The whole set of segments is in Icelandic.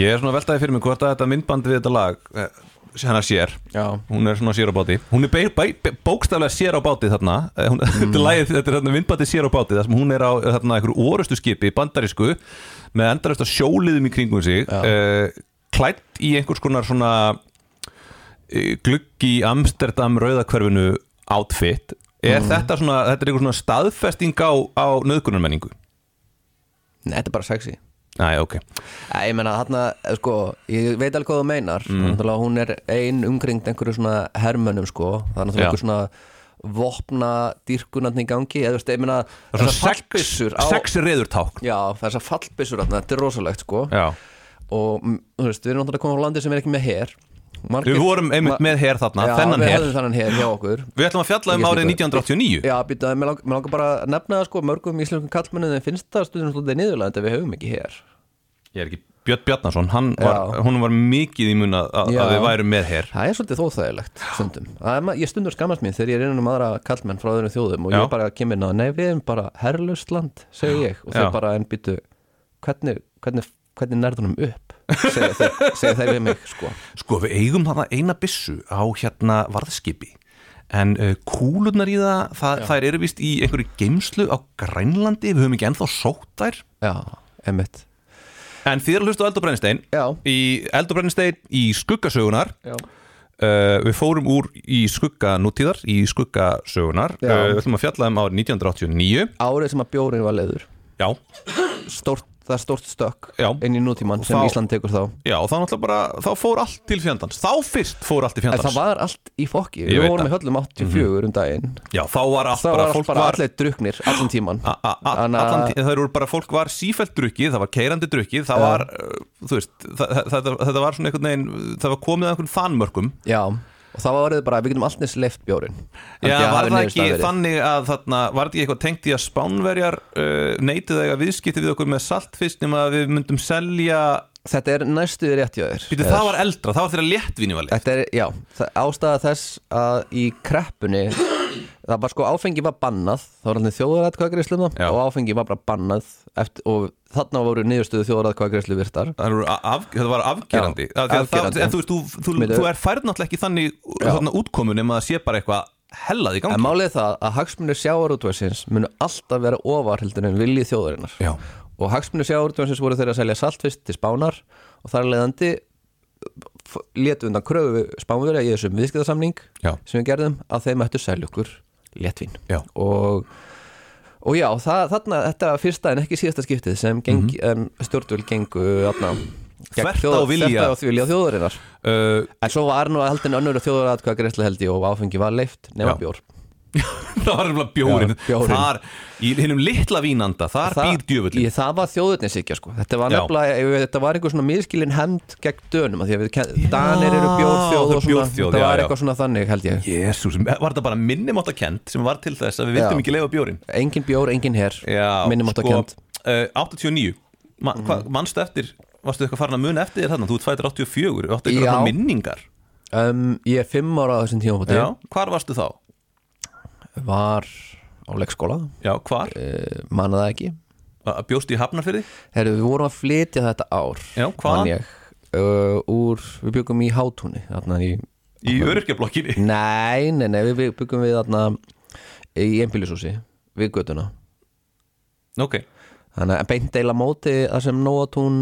Ég er svona veltaði fyrir mig hvort að þetta myndbandi við þetta lag eh, hennar sér, Já, hún er svona sér á báti. Hún er bókstaflega sér á báti þarna. Eh, hún, þetta er lagið, þetta er þarna myndbandi sér á báti þar sem hún er á þarna einhverju orustu skipi bandarísku með endarasta sjóliðum í kringum sig uh, klætt í einhvers konar svona uh, gluggi Amsterdam rauðakverfinu outfit. Er þetta svona, þetta er einhver svona staðfesting á, á nöðgunarmenningu? Nei, þetta er bara sexy Næ, ok. Æ, ég meina þarna, eh, sko, ég veit alveg hvað þú meinar. Mm. hún er ein umkringd einhverju svona hermönnum, sko. Það er náttúrulega einhver svona vopna dýrkunandi í gangi. Þú veist, ég er þessar svona sex, reðurták Já, þessar fallbyssur þarna, þetta er rosalegt, sko. Já. Og mm, þú veist, við erum náttúrulega komið á landi sem er ekki með her. Margir, Við vorum einmitt með her þarna, Já, þennan við hjá okkur. Við ætlum að fjalla um Ég árið skil 1989 Já, býta, mér langar, langar bara að nefna það sko mörgum íslenskum kallmennum þeim finnst það stundum svolítið niðurlega en við höfum ekki her Ég er ekki Björn Bjarnason, hann var, hún var mikið í mun að, að að við værum með her. Það er svolítið þóþægilegt stundum. Ma- Ég stundur skammast mín þegar ég er innan um aðra kallmenn frá öðrum þjóðum og Já. ég bara kemur inn á, nei við erum bara herrlust land, segir ég og þeir bara en býtu hvernig, hvernig, hvernig nærðunum upp? Segja þeir, segja þeir við mig sko. Sko, við eigum þarna eina byssu á hérna varðskipi En uh, kúlurnar í það, það þær eru vist í einhverju geimslu á Grænlandi Við höfum ekki ennþá sótt þær. Já, emmitt En þið eru að hlusta á Eld og Brennistein Já, Í Eld og Brennistein í skuggasögunar uh, Við fórum úr í skugga nútíðar Í skuggasögunar uh, Við ætlum að fjalla um árið 1989 árið sem að bjórin var leiður Já, Stórt, það er stórt stökk Já. inn í nútíman sem Þá- Ísland tekur þá. Já, þá náttúrulega bara Þá fór allt til fjandans. Þá fyrst fór allt til En fjandans. það var allt í fokki, við vorum það. í höllum 84 um daginn. Já, þá var allt Það bara var bara var allir druknir, allan tíman a- a- a- Þannig að- allan tí- það eru bara fólk var sífælt drukkið, það var keirandi drukkið það var, uh, þú veist það, þetta, þetta var svona einhvern veginn það var komið að einhvern þannmörkum Já, og það var bara, við getum alltaf leift bjórin Já, var það ekki þannig að þarna, var ekki eitthvað tengt í að spánverjar uh, neitið eiga viðskipti við okkur með saltfisk nema að við myndum selja Þetta er næstuði rétt hjá þér. Býtu, það var eldra, það var þeirra léttvíni var létt. Er, já, ástæða þess að í kreppunni það var sko áfengi var bannað það var alveg þjóðaratkvæðagreyslu um það Já. og áfengi var bara bannað eftir, og þarna voru niðurstöðu þjóðaratkvæðagreyslu virtar af, það var afgerandi, Já, afgerandi. Það, en þú þú, þú, þú er færð náttúrulega ekki þannig þarna útkomu nema að sé bara eitthvað hellað í gangi En málið það að hagsmunir sjávarútvæsins munu alltaf vera ofar heldur en viljið þjóðarinnar Já. og hagsmunir sjávarútvæsins voru þeirra að selja saltfisk til spánar og þar leðandi létu undan kröfu spánverja í þessum viðskiptasamning Já. sem við gerðum að þeim ættu selja okkur léttvín Já. og og já, það, þarna, þetta var fyrsta en ekki síðasta skiptið sem geng, mm stjórnvöld gengu þarna, gegn Þvert á vilja. þjóðarinnar uh, en svo var nú haldin önnur þjóðaratkvæða greiðslu held ég og áfengi var leift nema Já. bjór það var nefnilega bjórin, Já, bjórinn. þar í hinnum litla vínanda, þar býr djöfullin Í, það var þjóðurnisíkja sko. Þetta var Já. nefnilega, ef þetta var einhver svona miskilin hemd gegn dönum, af því að við, Danir eru bjórþjóð og svona. Þetta var eitthvað svona þannig held ég. Jésús, var þetta bara minnimátt sem var til þess að við vildum Já. ekki leifa bjórin Engin bjór, engin her, Já, minnum átt að kent uh, 89 Ma, mm. hva, Manstu eftir, varstu eitthvað farin að muna eftir þér þarna? Þú ert fættir 84, áttu eitthvað minningar? Um, Ég er fimm ára á þessum tímafóti Já, hvar varstu þá? Var á leikskóla. Já, hvar? uh, Manna það ekki. Uh, bjóstu í Hafnarfyrði? Herru, við vorum að flytja þetta ár Já, ég, uh, úr, Við byggum í Hátúni í Í öryrkjablokkinni Nei, nei, nei, við byggum við þarna í einbýlisúsi við götuna. Ok, Þannig að beint deila móti það sem Nóatún.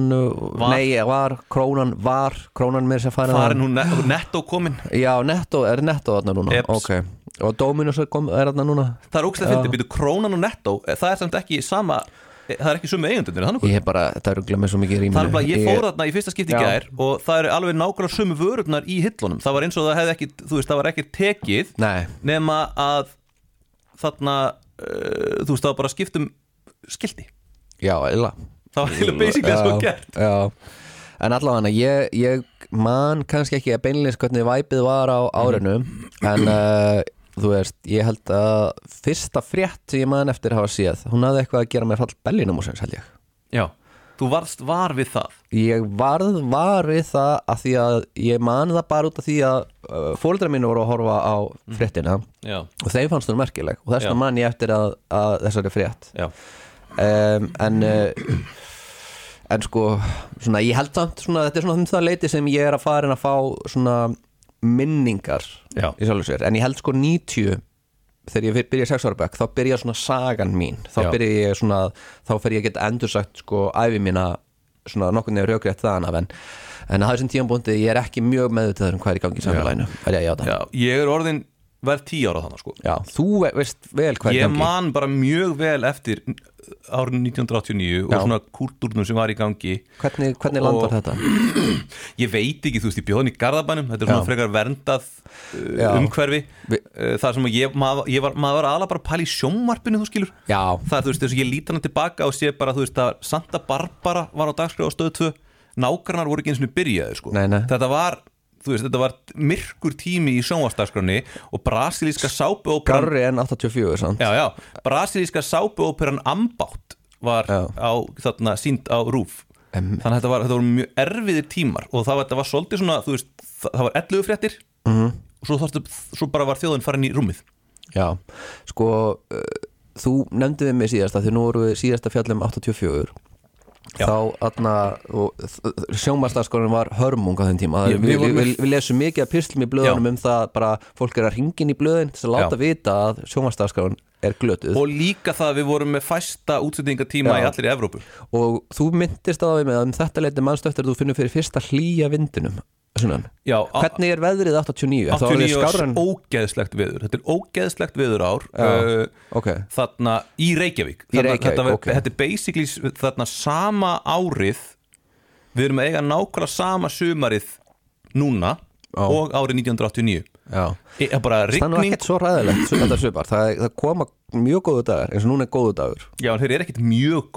Nei, var, krónan var Krónan mér sem færi farin hún net, netto komin? Já, netto, er netto þarna núna? Eps. Ok, og Dominus er, er þarna núna. Það er ógstlega fyndið, býtu krónan og netto eh, Það er samt ekki sama eh, Það er ekki sumu eigundunir, þannig Ég hef bara, þetta er glemur svo mikið í Það er bara, ég fór þarna í fyrsta skipti í gær og það eru alveg nákvæmlega sömu vörurnar í hillunum. Það var eins og það hefði ekki, þú veist, það var ekki tekið Nei, nema að þarna, uh, þú veist, það var bara skipt um skildi já, eða það var heila basically það svo gert. Já, en allavega ég, ég man kannski ekki að beinleins hvernig væpið var á árinu en uh, þú veist, ég held að fyrsta frétt sem ég man eftir hafa séð, hún hafði eitthvað að gera með fall Bellinum og held ég. Já, þú varst var við það. Ég varð var við það að því að ég man það bara út af því að uh, fóldra mínu voru að horfa á fréttina. Já, og þeim fannst hún merkileg. Og þess vegna man ég eftir að, að þessari frétt. Já, um, en uh, en sko svona, ég held samt svona, þetta er svona um það leiti sem ég er að fara að fá svona minningar Já. í sjálfur sér, en ég held sko 90 þegar ég byrja í sex ára bekk þá byrja svona sagan mín. Þá Já. byrja ég svona, þá fer ég að geta endursagt sko æfi mína svona nokkur nefnir raugrétt þaðan af. En en að þessum tíðanbúndi ég er ekki mjög meðvitaður um hvað er í gangi í samfélaginu. Er ég að játa? Já Ég er orðin verð tíu ára þannig sko. Já, þú ve- veist vel hvað er í Ég gangi. man bara mjög vel eftir árið 1989 og Já. svona kúltúrnum sem var í gangi. Hvernig, hvernig Og- landar þetta? Ég veit ekki, þú veist, ég bjóðan í Garðabænum. Þetta er svona Já. frekar verndað uh, umhverfi. Vi- uh, Það sem ég, maður, ég var, maður var aðla bara að pæla í sjónvarpinu, þú skilur. Já, Það er, þú veist, þess að ég líti hana tilbaka og sé bara, þú veist, að Santa Barbara var á dagskrá á stöðu 2 Nágrannar voru ekki eins og byrjaði, sko. Nei, nei. Þetta var, þú veist, þetta var myrkur tími í sjónvarsdagskráni og brasilíska sápuóperan garri en 84 sant? Já, já, brasilíska sápuóperan Ambátt var Já. á, þarna, sínd á rúf Em- Þannig að þetta var, þetta voru mjög erfiðir tímar og það var, þetta var svolítið svona, þú veist, það, var 11 fréttir Mhm. og svo, þarftu, svo bara var þjóðin farin í rúmið Já, sko uh, þú nefndi við mig síðast að því nú voru við síðasta fjallum 84 Já. þá aðna sjónvarsdagskorinn var hörmung á þenn tíma Já, við, við við, við, lesum mikið af pislum í blöðunum um það bara fólk er að ringin í blöðin til að láta Já. vita að sjónvarsdagskorinn er glötuð og líka það að við vorum með fæsta útsendingatíma Já. í allir í Evrópu og þú myndist á því með að um þetta leiti að þú finnur fyrir fyrsta hlýja vindinum sunnan. Já, hvernig er veðrið 89? Er það orðið 89 skárra er en- ógeðslegt viður Þetta er ógeðslegt viður ár Já. uh, ok, þarna í Reykjavík, Í þarna, Reykjavík, þetta, var- ok. þetta er basically þarna sama árið við erum að eiga nákvæmlega sama sumarið núna Já. og árið 1989 já Ég er bara Það er rigning ekkert svo ræðilegt það, það koma mjög góðu dagar eins og núna er góðu dagur Já, en þeir eru ekkit mjög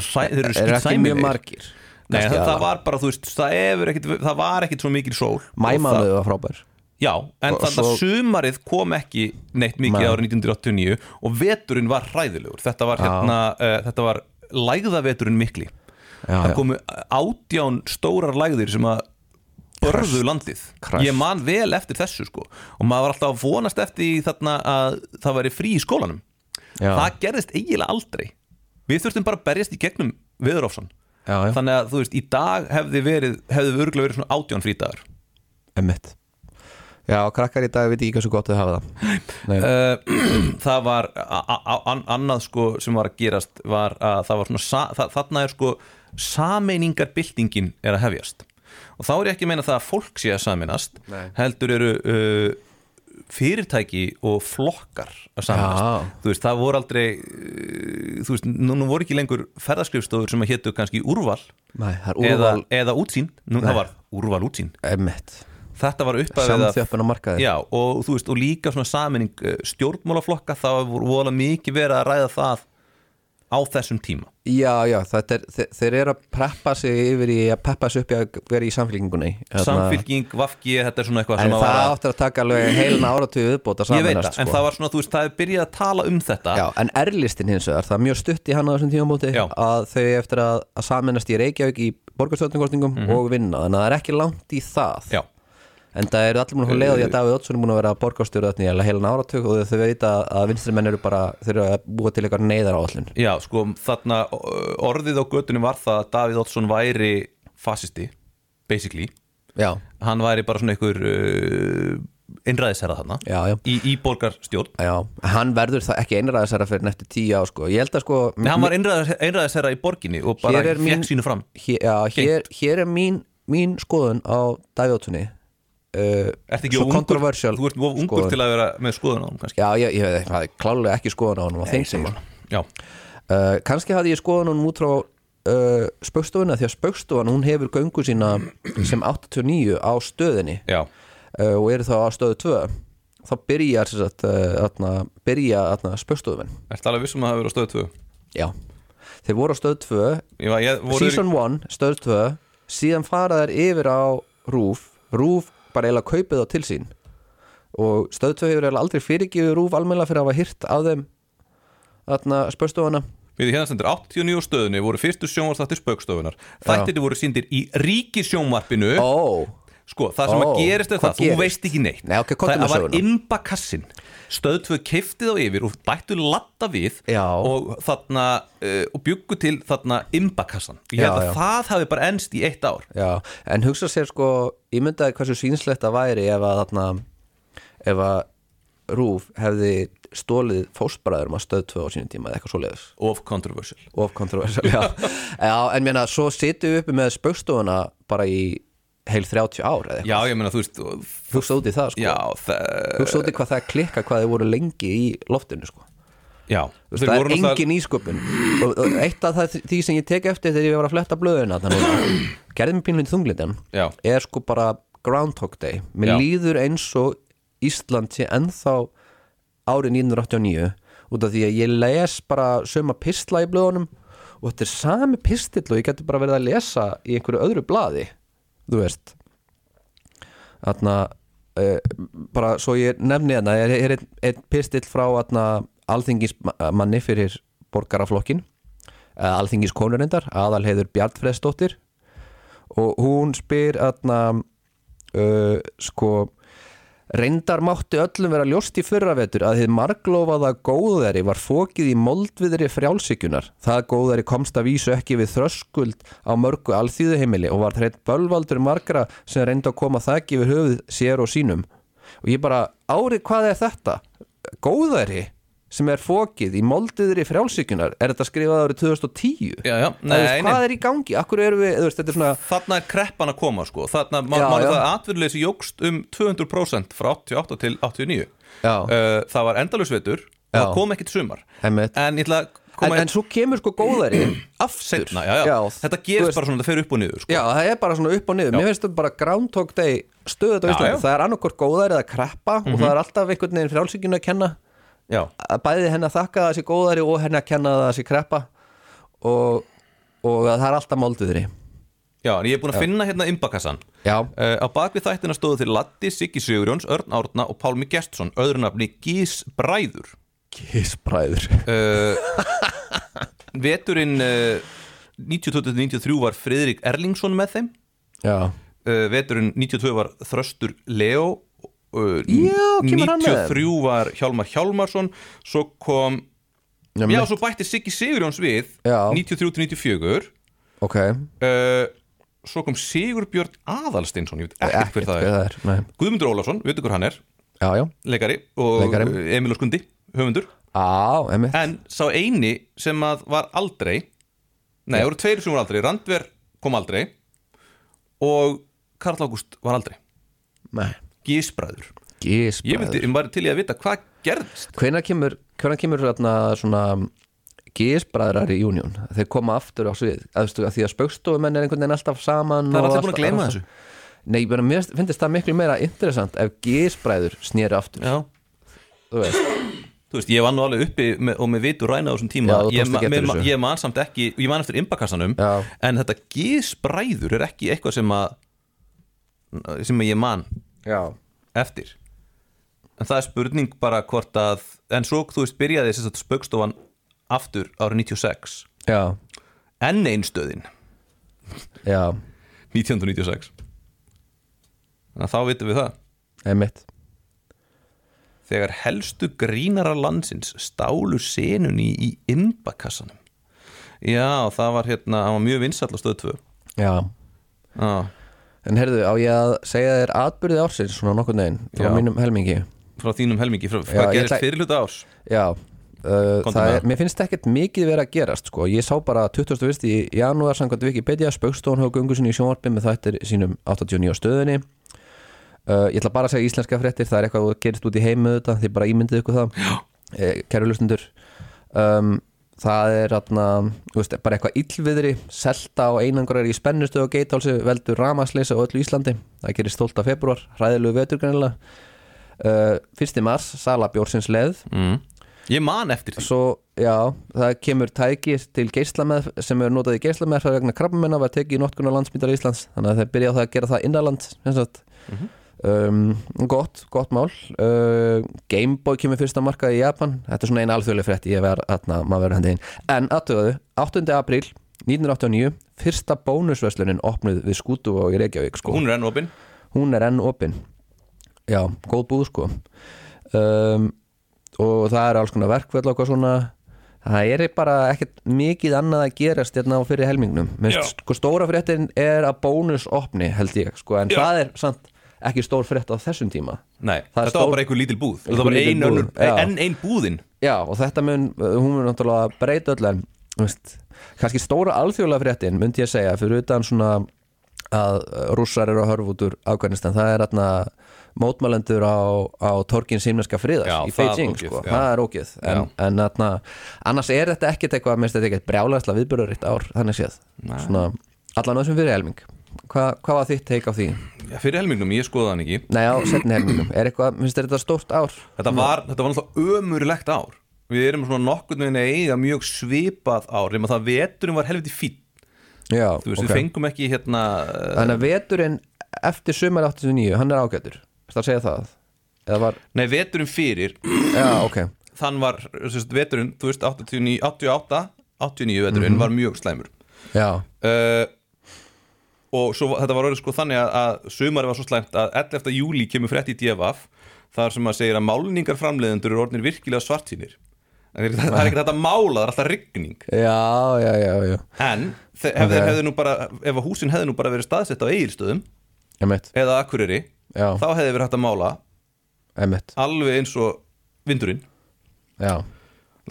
sæ, Þeir eru er ekki skýtsæmilegir. mjög margir Nei, það, það var bara, þú veist, það, ekkit, það var ekkit svo mikil sól Mæmánuðu var frábær. Já, en þannig að sumarið kom ekki neitt mikið árið 1989 og veturinn var hræðilegur. Þetta var, hérna, uh, þetta var lægðaveturinn mikli. Já, það komu átján stórar lægðir sem að börðu landið. Krast. ég man vel eftir þessu sko. Og maður var alltaf að vonast eftir þarna að það væri frí í skólanum. Já. það gerðist eiginlega aldrei. Við þurftum bara að berjast í gegnum viðurofsan já, já, þannig að þú veist, í dag hefði verið hefði örgulega verið svona átján frítagar emmitt Já, krakkar í dag veit ekki hvað svo gott þau hafa það. Uh, það var annað sko sem var að gerast var að það var svona þarna er sko sameiningarbyltingin er að hefjast. Og þá er ég ekki að meina það að fólk sé að sameinast Nei. heldur eru uh, fyrirtæki og flokkar að þú veist það voru aldrei uh, þú veist nú, nú voru ekki lengur ferðaskrifstofur sem að hétu kannski úrval, Nei, er eða, úrval. eða útsýn. Nú það var úrval útsýn. Emmitt þetta var uppæðið og og líka svona saminning uh, stjórnmálaflokka, það voru vola mikið verið að ræða það á þessum tíma. Já, já, er, þeir, þeir eru að preppa sig yfir í að peppa sig upp í að vera í samfélkingunni Hérna- Samfylking, Vafki, þetta er svona eitthvað En það var áttur að taka alveg heilin áratuð viðbót að Ég veit það, en það var svona, þú veist, það er byrjað að tala um þetta. Já, en erlistin hins vegar, það er mjög stutt í hann á þessum tímamóti að þau eftir að, að saminast í Reykjavík í borgarstjórningkostningum og vinna, þannig að það er ekki langt í það. Já, en það eru allir múin að fá leið á því að Davíð Oddsson er múin að vera borgarstjóri þarna í heilan áratug og þau veit að, að vinstri menn eru bara þau eru að búa til eitthvað neyðar áallin já, sko, þarna orðið á götunni var það að Davíð Oddsson væri fasisti, basically. Já, Hann væri bara svona einhver uh, einræðisherra þarna já, já í, í borgarstjórn. Já, hann verður það ekki einræðisæra fyrir eftir tíu á sko Ég held að sko Nei, hann var einræðis, einræðisherra í borginni og bara fekk sínu fram. hér, já, hér, hér er mín, mín skoðun á Davíð Oddssoni uh, ekki svo controversial þú ert of ungur til að vera með skoðun á hann kannski? Já, ég, ég veit, er klálega ekki skoðun á honum á þeim tíma. Já, uh, kannski hafði ég skoðun á honum út frá uh, spaukstofuna því að spaukstofan hún hefur göngu sína sem 89 á stöðinni. Uh, og eru þá á stöðu 2 þá byrjar sem byrja spaukstofun ertu alveg vissum að það verið á stöðu 2 Já, þeir voru á stöðu 2 Ég var, ég, voru Season 1, stöðu 2 síðan fara þær yfir á Rúf Rúf bara eiginlega kaupið á til sín. Og stöðu 2 hefur eiginlega aldrei fyrirgifið Rúf almennilega fyrir að hafa hyrt af þeim þarna spörstofana Við hérna stendur 89 á stöðunni voru fyrstu sjónvarstáttir spaukstofunar Þættirni voru síndir í ríkisjónvarpinu Ó, Sko, það sem Ó, að gerist er það, þú gerist? veist ekki neitt. Nei, ok, komdu Það var imbakassin. Stöð 2 keftið á yfir og bættu latta við Já. og uh, og bjuggu til þarna imbakassan. Ég held að það hafi bara enst í eitt ár. Já, en hugsa sér sko ég myndaði hversu sýnslegt það væri ef að þarna ef að Rúf hefði stólið fósbræðurum að stöð 2 á sínum tíma eða eitthvað svoleiðis. Of controversial. Of controversial, já. já en mér svo sittum við uppi með spaukstofuna bara í heil 30 ár eða eitthvað, Já, ég meina, þú veist hugsa út í það sko. Já, það, hugsa út í hvað það klikka hvað þið voru lengi í loftinu sko. Já veist, það er engin ísköpun og, og eitt af það, því sem ég tek eftir þegar ég var að fletta blöðuna þannig gerði mig pínlund þunglindan Já. er sko bara Groundhog Day. Mér Já. líður eins og Ísland sé ennþá árið 1989 út af því að ég les bara söma pistla í blöðunum og þetta er sami pistill og ég geti bara verið að lesa í einhverju öðru blaði þú veist. Þarna uh, bara svo ég nefni þarna er, er einn ein pistill frá þarna alþingismanni fyrir borgaraflokkin uh, alþingiskonurindar aðalheiður Bjartfreðsdóttir og hún spyr þarna uh, sko Reyndar mátti öllum vera ljóst í fyrravetur að þið marglófaða góðæri var fókið í moldviðri frjálsíkjunar. Það góðæri komst að vísu ekki við þröskuld á mörgu alþýðuheimili og var þreitt bölvaldur margra sem reyndi að koma þakki við höfuð sér og sínum. Og ég bara, árið hvað er þetta? Góðæri sem er fókið í moldviðri frjálsíkjunar, er þetta skrifað árið 2010? Já, já, nei, veist, nei Hvað er í gangi? Akkur eru við, veist, þetta er svona... Þarna er kreppan að koma sko Þarna, Já, já. það atvinnuleysi jógst um 200% frá 88 til 89 Já. uh, Það var endalusvetur Já. það kom ekki til sumar Einmitt. En ég ætla að En, en svo kemur sko góðæri aftur. setna já, já. Þetta þú gerist veist- bara svona, það fer upp og niður sko. Já, það er bara svona upp og niður Mér finnst þetta bara Groundhog Day stöðut á Já, Íslandi já. Mhm. Það er annarkort góðæri eða kreppa og það er alltaf einhvern veginn frjálsíkjun að kenna já. bæði henni að þakka það sé góðæri og henni að kenna það sé kreppa og, og að það er alltaf molduðri já, en ég er búin að finna hérna imbakassan Já, uh, Á bakvið þættina stóðu til Latti, Siggi Sigurjóns, Örn Árna og Pálmi Gestsson öðru nafni Gís Bræður. Kissbræður uh, Veturinn uh, 92-93 var Friðrik Erlingsson með þeim. Veturinn 92 var Þröstur Leo Já, kemur hann með? 93 var Hjálmar Hjálmarsson svo kom Já, já, svo bætti Siggi Sigurjóns við Já. 93-94 ok. Uh, svo kom Sigurbjörn Aðalsteinsson ég veit ekkert hver það er. Nei. Guðmundur Ólafsson, veitu hver hann er? Já, já, leikari og Leikari. Emil og Skundi, höfundur. Á, en sá eini sem að var aldrei nei, það voru tveir sem voru aldrei Randver kom aldrei og Karl Ágúst var aldrei. Nei, Gísbræður Ég vildi, ég var til í að vita hvað gerðist. Hvenær kemur, kemur GS-bræðrar í Union? Þeir koma aftur á svið. Að, því að spaukstofumenn er einhvern veginn alltaf saman Það er allir búin að alltaf- gleyma alltaf- þessu. Nei, bara, mér finnst það miklu meira interessant ef GS-bræður snýri aftur. Já. Þú veist, Þú veist, ég var nú alveg uppi með, og með vitur ræna á þessum tíma. Já, ég, ég man samt ekki, ég man eftir imbakassanum Já. en þetta gísbræður er ekki eitthvað sem að sem að ég man já, eftir. En það er spurning bara hvort að en svo, þú veist, byrjaði þess að spöggstofan aftur árið 96 já, enn einstöðin. Já. 1996 þannig að þá vitum við það. Einmitt. Þegar helstu grínara landsins stálu senunni í imbakassanum já, það var hérna hann var mjög vinsall á stöð 2 já, já, en heyrðu, á ég að segja þér atbyrði ársins svona nokkur neginn frá Já. mínum helmingi frá þínum helmingi frá, Já, hvað ég gerist ætla- fyrir hluta árs já Uh, Komdu það með er, það. mér finnst ekkert mikið verið að gerast sko. ég sá bara 21. í janúar samkvæmt Wikipedia spaukstofan hefur gungu sinni í sjónvarpi með þættir sínum 89 á stöðunni uh, ég ætla bara að segja íslenska fréttir það er eitthvað að gerist út í heimu þetta þið bara ímyndið ykkur það eh, kæru lustundur um, það er atna, veist, bara eitthvað illviðri selta og einangur er í spennustu og geitálsi veldur ramasleysa á öllu Íslandi það gerist 12. februar, hræðilegu vetur greinilega uh, 1. mars, sala bjórsins leð mm. ég man eftir því svo, já, það kemur tæki til geislameð sem er notað í geislameð vegna krabbamennar var tekið í notkunar landsmyndar Íslands þannig að þeir byrja á það að gera það innanland mm Mhm. Um, gott, gott mál. Uh, Gameboy kemur fyrsta markað í Japan. Þetta er svona eina alþjóðlega frétt. Ég verð að maður verður hendi inn en aðtöðu, 8. apríl 1989, fyrsta bónusvöslunin opnuð við skútu og í Reykjavík sko. Hún er enn opinn hún er enn opinn já, góð búð sko. Um, og það er alls konar verkvöld og eitthvað svona. Það er bara ekkert mikið annað að gerast hérna á fyrir helmingnum. Sko, stóra fréttin er að bónus opni held ég, sko, en Já. það er samt ekki stór frétt á þessum tíma. Nei, Það þetta stór- var bara einhver lítil búð. Einhver var lítil ein búð, önnur, já. enn ein búðin. Já, og þetta mun, hún mun náttúrulega breyta öll en, veist, kannski stóra alþjóðlega fréttin, myndi ég segja, fyrir utan svona að rússar eru að hörfa út úr Afganistan, það er þarna mótmælendur á, á torgin símneska friðars Já, í það Beijing, ógeð, sko, það er ógeð. En, Já. en þarna, annars er þetta ekkit eitthvað, minnst þetta ekkit brjálæðslega viðbörðuritt ár, þannig séð. Svona, allan öðsum fyrir helming Hva, hvað var þitt teik á því? Já, Fyrir helmingnum, ég skoða hann ekki. Nei, á setni helmingum, er eitthvað, minnst þetta stórt ár? Þetta var, þetta var náttúrulega ömurlegt ár. Við erum svona nokkurn veginn að eiga mjög svipað ár nema það veturum var helviti fín Já, Þú veist, ok. við fengum ekki hérna uh, Þannig að veturinn eftir sumar 89, hann er ágætur. Það að segja það? Var, Nei, veturum fyrir já, ok. Þann var, veist, veturinn, þú veist, 89, 88 89 veturinn var mjög slæmur. Já, uh, og svo, þetta var orðið sko þannig að, að sumari var svo slæmt að 11. júli kemur frétt í DFF þar sem að segir að málningar framleiðendur eru orðinir virkilega svartsýnir. Það það er ekki þetta mála, það er alltaf rigning. Já, já, já, já. En ef, Ok. okay. bara, ef húsin hefði nú bara verið staðsett á eigilstöðum eða akkuriri, já, þá hefði verið hægt að mála emmett alveg eins og vindurinn. Já,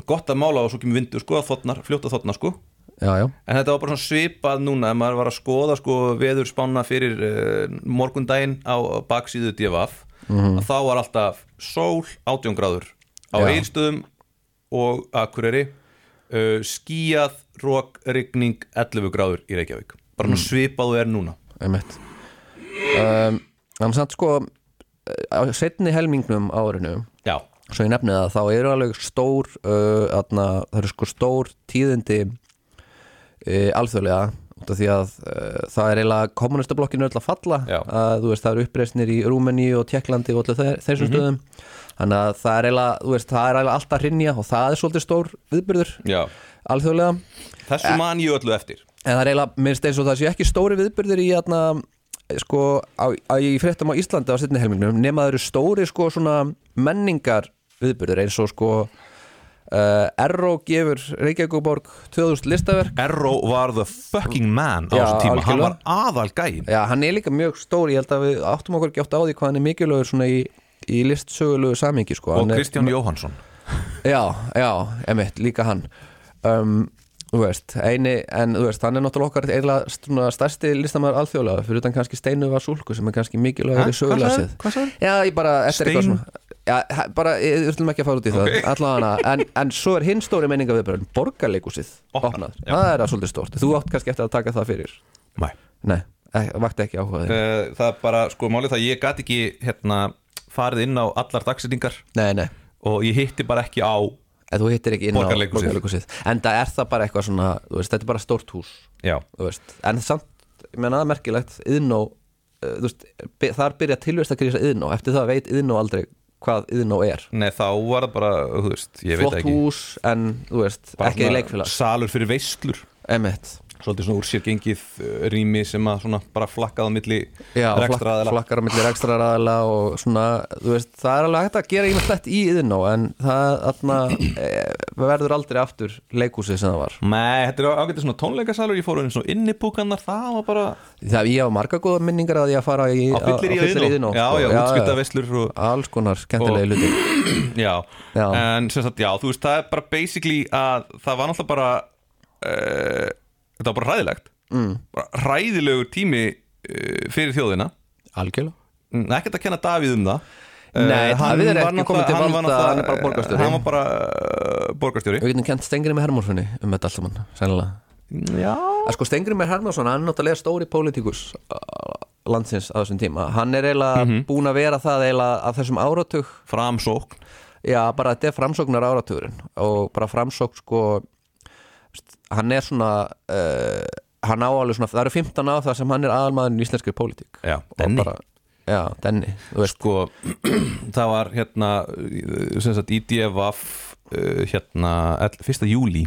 gott að mála og svo kemur vindur sko, að þotnar, fljóta þotnar sko já, já, En þetta var bara svipað núna ef maður var að skoða sko veður spána fyrir uh, morgundaginn á baksíðu DFF að þá var alltaf sól 18 gráður á eilstöðum og Akureyri uh, skíjað, rók, rigning 11 gráður í Reykjavík. Bara svona svipað og er núna. Um, Þannig samt sko á setni helmingnum árinu Já, svo ég nefni það, þá eru alveg stór uh, atna, það eru sko stór tíðindi uh, alþjóðlega út af því að uh, það er eiginlega kommunistablokkinu öll að falla. Að veist það eru uppreisnir í Rúmeni og Tjekklandi og allir þessum Mhm. stöðum. Þannig að það er eiginlega, veist, það er eiginlega alltaf hrinja og það er svolítið stór viðbyrður já. alþjóðlega. Þessu man ég öllu eftir. En það er eiginlega, minnst eins og það sé ekki stóri viðbyrðir í atna, sko, á, á, í fréttum á Íslandi á setni helmingnum nema það eru stóri sko svona menningar viðbyrðir eins og sko Erró gefur Reykjavíkuborg 2000 listaverk Erró var the fucking man á þessum tíma, hann var algjörlega. aðal gæin Já, hann er líka mjög stór, ég held að við áttum okkur ekki átt á því hvað hann er mikilvægur svona í, í listsögulegu samingi sko. og Hann er- Kristján Jóhansson Já, já, emitt, líka hann um, Þú veist, eini En þú veist, hann er náttúrulega okkar eiginlega svona stærsti listamæður alþjóðlega fyrir utan kannski Steinu var súlku sem er kannski mikilvægur í sögulega sið Hvað sagði? Já, ég bara, eftir eitthvað Stein? svona Já, bara, ég þurfum ekki að fara út í það Ok. allavega, en, en svo er hinn stóri menninga viðbröðin borgarleikusið Opnað, opnað, það er að svolítið stórt. Þú átt kannski eftir að taka það fyrir? Nei. Nei, ek, vakti ekki áhuga þig Eh, Það er bara, sko, málið það ég gat ekki hérna farið inn á allar nei, og ég hitti bara ekki á en þú hittir ekki inn á borgarleikusið En það er það bara eitthvað svona, veist, þetta er bara stórt hús en samt, ég menna það er merkilegt Iðnó, uh, þú veist, þar byrja tilvist að krísa Iðnó, eftir það veit Iðnó aldrei hvað Iðnó er. Nei þá var það bara, þú veist, ég veit flott ekki. hús, en þú veist, ekki í leikfélag. Salur fyrir veislur. Emmett, Svolítið svona úr sér gengið uh, rými sem að svona bara flakkað á milli já, flak, rekstraðila flakkar á milli rekstraræðala og svona, þú veist, það er alveg hægt að gera ímest í Iðnó, en það atna, e, verður aldrei aftur leikhúsið sem það var. Nei, þetta er ágætið svona tónleikasalur Ég fór inn svona innibúkannar, það var bara Það ég hafa marga góða minningar að ég að fara í, á fyllir í fyllir Iðnó? Já, já, útskipta veislur og, alls konar hluti já. Já. En sem sagt, já, þú veist, það er bara basically að það var náttúrulega bara uh, Þetta var bara hræðilegt. Mm. bara Hræðilegur tími uh, fyrir þjóðina. Algjörlega. Mm, ekkert að kenna Davíð um það. Nei, Eh, hann Davíð er ekki kominn til valda, hann er bara borgarstjóri. hann var bara uh, borgarstjóri. Við getum kent Stengri með Hermánssoni um þetta allt saman, sennilega. Já, að sko Stengri með Hermansson, hann er náttúrulega stóri pólitíkus landsins á þessum tíma. Hann er eiginlega Mhm. búin að vera það eiginlega af þessum áratug. Framsókn. Já, bara þetta er framsóknar áratugurinn og bara framsókn sko hann er svona uh, hann á alveg svona, það eru 15 á það sem hann er aðalmaðurinn í íslenskri pólitík. Já, og Denni. bara, já, veist. Sko, það var hérna sem sagt IDFF uh, hérna, ell- 1. júli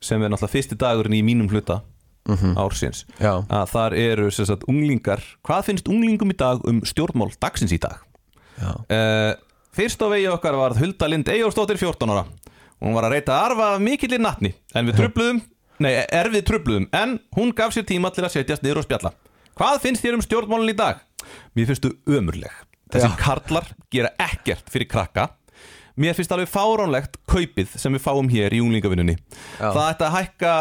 sem er náttúrulega fyrsti dagurinn í mínum hluta ársins. Já. að þar eru sem sagt unglingar hvað finnst unglingum í dag um stjórnmál dagsins í dag? Já. uh, fyrst á vegi okkar var Hulda Lind Eyjólfsdóttir 14 ára hún var að reyta að arfa af mikillir natni en við trubluðum nei, er við trubluðum en hún gaf sér tíma til að setjast niður og spjalla. Hvað finnst þér um stjórnmálun í dag? Mér finnst þú ömurleg. Þessi karlar gera ekkert fyrir krakka. Mér finnst alveg fáránlegt kaupið sem við fáum hér í unglingavinnunni. Já. það ætti að hækka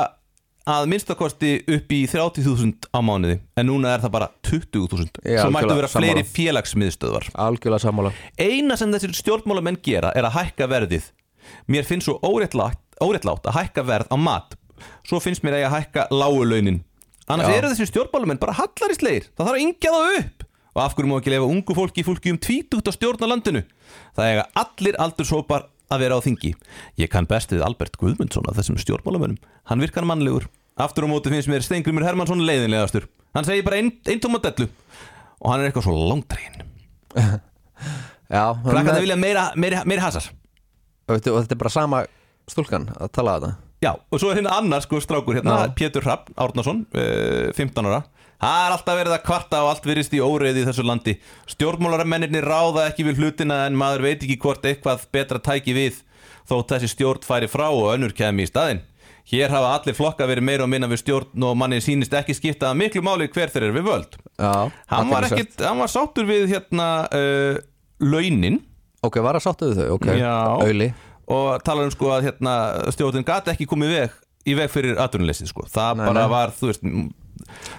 að minnstakosti upp í 30.000 á mánuði en núna er það bara 20.000 Já, svo mættu vera fleiri félagsmiðstöðvar. Algjörlega sammála. Eina sem þessir stjórnmálamenn gera er að hækka verðið mér finnst svo óréttlátt, óréttlátt að hækka verð á mat. Svo finnst mér að ég að hækka lágu launin. Annars Já. eru þessir stjórnmálamenn bara hallarisleir það þarf að yngja það upp. Og af hverju má ekki lefa ungu fólki fólki um tvítugt að stjórna landinu? Það eiga allir aldurshópar að vera á þingi. Ég kann best við Albert Guðmundsson að þessum stjórnmálamönnum. Hann virkar mannlegur. Aftur á móti finnst mér Steingrimur Hermansson leiðinlegastur. Hann segir bara ein, eintóma dellu. Og hann er eitthvað svo langdregin Já, krakkarnir vilja meira, meira, meira hasar og þetta er bara sama stúlkan að tala að það Já, og svo er hérna annar sko strákur hérna, Já. Pétur Hrafn Árnason, uh, 15 ára. Það er alltaf verið að kvarta og allt virðist í óreiði í þessu landi. Stjórnmálaramennirni ráða ekki við hlutina en maður veit ekki hvort eitthvað betra tæki við þótt þessi stjórn færi frá og önnur kemi í staðinn. Hér hafa allir flokka verið meira og minna við stjórn og manni sýnist ekki skipta að miklu máli hver þeir eru við völd. Já, Hann var, ekkit, hann var sáttur við hérna uh, launin Ok, var að sáttu við þau, ok. Auðli og talar um sko að hérna, stjórnin gati ekki komið veg, í veg fyrir atvinnuleysið sko. það Nei, bara nei. var þú veist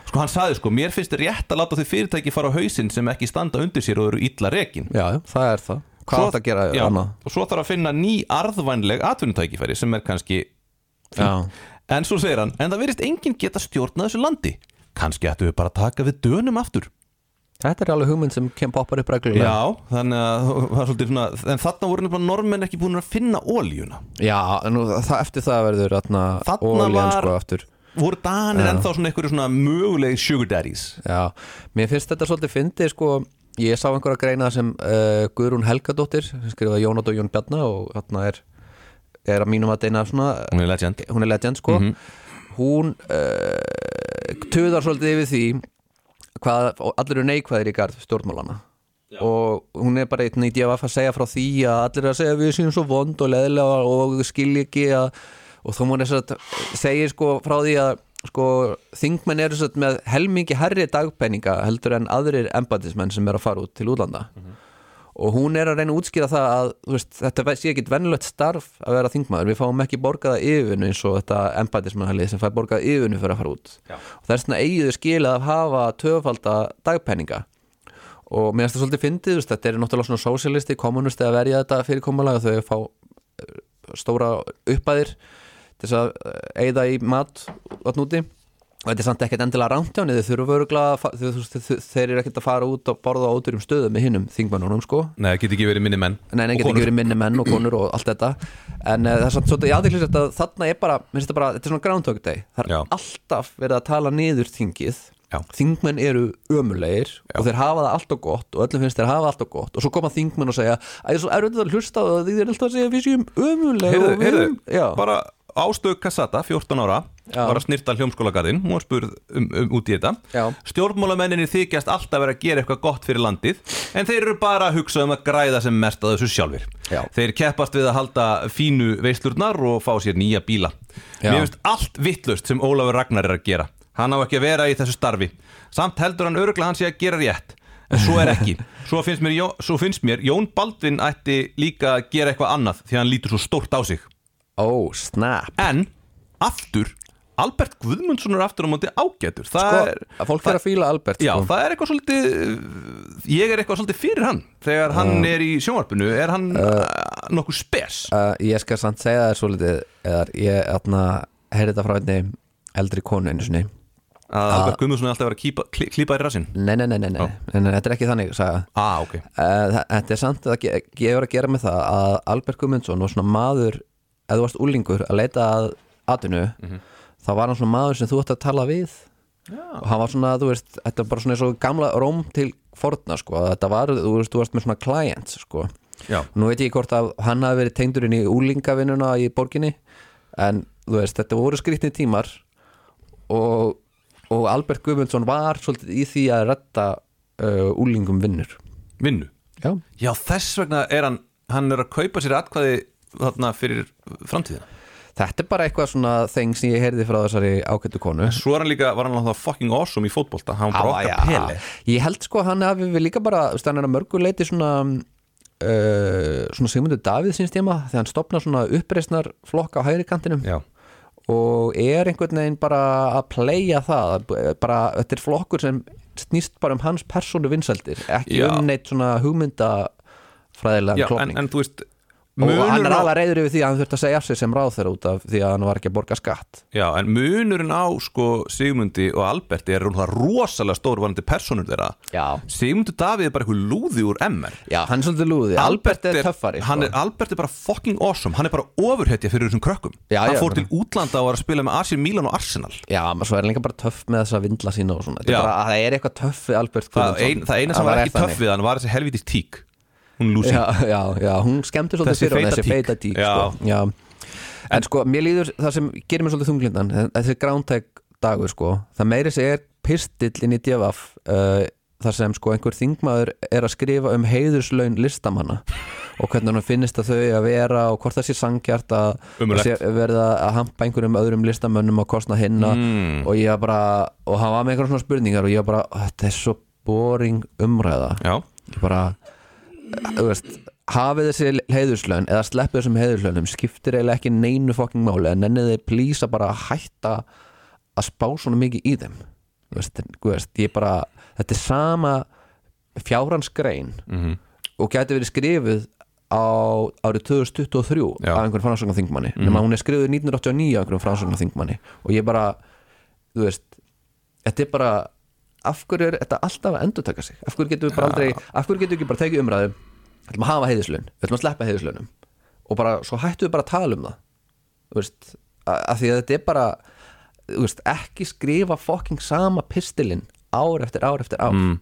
sko hann saði sko, mér finnst rétt að láta þau fyrirtæki fara á hausinn sem ekki standa undir sér og eru illa rekin Já, já, það er það Hvað átt að gera já, annað? og svo þarf að finna ný arðvænleg atvinnutækifæri sem er kannski Já, en svo segir hann, en það verðist enginn geta stjórnað þessu landi kannski ættu við bara að taka við dönum aftur þetta er alveg hugmynd sem kem poppar upp reglulega. Já, þannig að það var svolítið svona en þarna voru nefnilega normenn ekki búin að finna ólíuna Já, nú, það, eftir það verður þarna var- sko aftur. voru danir Já. ennþá svona einhverju svona mögulegi sugar daddies. Já, mér finnst þetta svolítið fyndið sko. Ég sá einhverja greina sem uh, Guðrún Helgadóttir sem skrifaði Jónat og Jón Bjarna og þarna er, er að mínum að deina svona hún er legend. Hún er legend sko. Mhm. hún uh, tuðar svolítið yfir því hvað allir eru neikvæðir í garð stjórnmálana og hún er bara einn í DFF að segja frá því að allir eru að segja við séum svo vond og leðilega og skilji ekki að, og þá múin þess að segja sko frá því að sko þingmenn eru með helmingi herri dagpenninga heldur en aðrir embatismenn sem er að fara út til útlanda og hún er að reyna að útskýra það að veist, þetta sé ekki vennlegt starf að vera þingmaður, við fáum ekki borgaða yfirvinnu eins og þetta embætismannhalið sem fær borgaða yfirvinnu fyrir að fara út. Já. og það er svona eigiðu skilað að hafa töfalda dagpenninga og mér finnst það svolítið fyndið, þetta er náttúrulega svona sósialisti, kommunisti að verja þetta fyrirkomulega þau fá eh, stóra uppæðir þess að eigða í mat átn úti og þetta er samt ekkert endilega henni. Þau þurfa öruglega, þeir eru ekkert að fara út og borða á ódurum stöðum með hinnum þingmannunum sko. Nei, það get ekki verið minni menn Nei, Og geta konur. ekki verið minni menn og konur og allt þetta. En uh, það er samt svolítið aðeinslega að þarna er bara, mér finnst þetta bara, þetta er svona groundhog day. Það er Já. alltaf verið að tala niður þingið. Já. Þingmenn eru ömulegir og þeir hafa það alltaf gott og öllum finnst þeir hafa alltaf gott. Og svo koma þingmenn og segja að ég er svo erfitt að hlusta og þeir eru alltaf að segja við séum ömuleg Heyrðu, og heyrðu, Já, bara ástöð Kassata, 14 ára Já. var að snirta hljómskólagarðin, hún var spurð um, um, út í þetta. Stjórnmálamenninni þykjast alltaf vera að gera eitthvað gott fyrir landið en þeir eru bara að hugsa um að græða sem mest að þessu sjálfur Já. þeir keppast við að halda fínu veislurnar og fá sér nýja bíla. Já. mér finnst allt vittlust sem Ólafur Ragnar er að gera. Hann á ekki að vera í þessu starfi. Samt heldur hann öruglega hann sé að gera rétt en svo er ekki. Svo finnst mér, svo finnst mér Jón Baldvin ætti líka að gera eitthvað annað því hann lítur svo stórt á sig ó, snap. En, aftur Albert Guðmundsson er aftur á móti ágætur. Það Sko, er að fólk er að fíla Albert Já, sko. það er eitthvað svolítið Ég er eitthvað svolítið fyrir hann. Þegar hann er í sjónvarpinu Er hann uh, nokkuð spes? uh, Ég skal samt segja það svo litið eða ég atna, heyrði þetta frá einni eldri konu einu sinni. Að Albert Guðmundsson er alltaf að vera að klípa, klí- klípa í rassinn? Nei, nei, nei, nei, nei, nei, nei, þetta er ekki þannig saga. Ah, ok. Uh, þetta er samt að ge- gefur að gera með það að Albert Guðmundsson var svona maður ef þú varst úlingur að leita að atvinnu þá var hann svona maður sem þú ætti að tala við. Já. og hann var svona, þú veist, þetta var bara svona og gamla róm til forna sko, þetta var, þú veist, þú varst með svona clients sko, Já, nú veit ég hvort að hann hafi verið tengdur inn í úlingavinnuna í borginni en þú veist, þetta voru skrýtni tímar. Og, og Albert Guðmundsson var svolítið í því að redda uh, úlingum vinnur. Vinnu? Já, Já, þess vegna er hann hann er að kaupa sér atkvæði þarna fyrir framtíðina? Þetta er bara eitthvað svona þeng sem ég heyrði frá þessari ágættu konu. Svo er hann líka, var hann alltaf fucking awesome í fótbolta? Hann var bara okkar peli Ég held sko að hann hafi við líka bara hann er að mörgu leiti svona uh, svona Sigmundur Davíð síns tíma þegar hann stopnar svona uppreisnar flokka á hægri kantinum. Já, og er einhvern veginn bara að playa það bara, þetta er flokkur sem snýst bara um hans persónu vinsældir ekki Já. um neitt svona hugmyndafræðilega já en, klopning en þú veist og hann er alveg reyður yfir því að hann þurfti að segja af sig sem ráð þeirra út af því að hann var ekki að borga skatt. Já, en munurinn á sko Sigmundi og Alberti er rosalega stór varandi personur þeirra. Já, Sigmundur Davíð er bara eitthvað lúði úr MR já hann er svolítið lúði. Albert er töffari sko. er, Albert er bara fucking awesome. Hann er bara ofurhetja fyrir þessum krökkum. Já, Hann já, fór til útlanda og var að spila með AC Milan og Arsenal. Já, svo er hann líka bara töff með þessa vindla sína og svona. Það er eitthvað töff við Albert Guðmundsson. ein, það eina sem var ekki töff við hann var þessi helvítið tík Hún Lucy já, já, já, hún skemmti svolítið fyrir feita þessi feita tík sko. já. En sko, mér líður það sem gerir mér svolítið þunglindan þessi grántæk dagur sko það meiri sig er pistill inn í djafaf uh, þar sem sko einhver þingmaður er að skrifa um heiðurslaun listamanna og hvernig hann finnist að þau að vera og hvort það sé sangjart að sé verða að hampa einhverjum öðrum listamönnum að kostna hinna Mm. og ég bara, og hann var með einhverjum svona spurningar og ég bara, þetta er svo boring umræða Já, ég bara veist, hafið þessi heiðurslaun eða sleppið þessum heiðurslaunum skiptir eiginlega ekki neinu fokking máli en ennið þið plýsa bara að hætta að spá svona mikið í þeim veist, veist, bara þetta er sama fjárhansgrein Mhm. og gæti verið skrifuð á árið 2023 Já. af einhverjum framsóknarþingmanni mm nema hún er skrifuð 1989 af einhverjum framsóknarþingmanni og ég bara, þú veist þetta er bara af hverju er þetta alltaf að endurtaka sig? Af hverju getum við bara aldrei, af hverju getum við ekki bara tekið umræðu? Við ætlum að hafa heiðislun, við ætlum að sleppa heiðislunum og bara, svo hættum við bara að tala um það. Þú veist, af því að þetta er bara þú veist, ekki skrifa fokking sama pistilinn ár eftir ár eftir ár. Mm.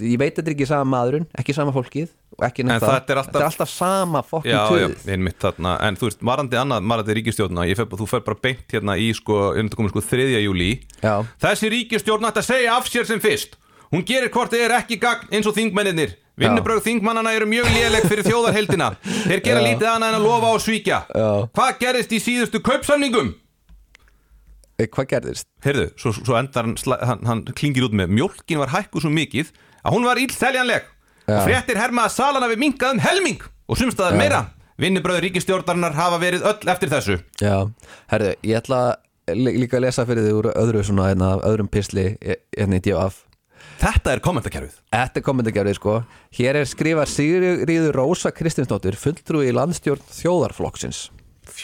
Ég veit þetta er ekki sama maðurinn ekki sama fólkið og ekki En þetta er alltaf- þetta er alltaf sama fokking já, já, töðið En þú veist, varandi annað, varandi ríkistjórna fer, Þú fer bara beint hérna í sko, um þetta komið sko 3. júli Já. Þessi ríkistjórn ætti að segja af sér sem fyrst Hún gerir hvort er ekki gagn eins og þingmennir Vinnubrögð þingmannana eru mjög léleg fyrir þjóðarheldina Þeir gera lítið annað en að lofa og svíkja Já. Hvað gerist í síðustu kaupsamningum? Eh, hvað gerðist? Heyrðu, svo, svo endar hann, hann, hann klingir út með Mjólkin var hækkuð svo mikið að hún var illseljanleg Já. og fréttir herma að salana við minkað um helming og sumstaðar meira. Vinnubröð ríkistjórnarinnar hafa verið öll eftir þessu. Já, herðu, ég ætla lí- líka að lesa fyrir þig úr öðru svona hérna, öðrum pisli hérna í DF Þetta er kommentakerfið. Þetta er kommentargerðið sko. Hér er skrifað Sigriður Rósa Kristinsdóttir fulltrúi í landstjórn þjóðarflokksins.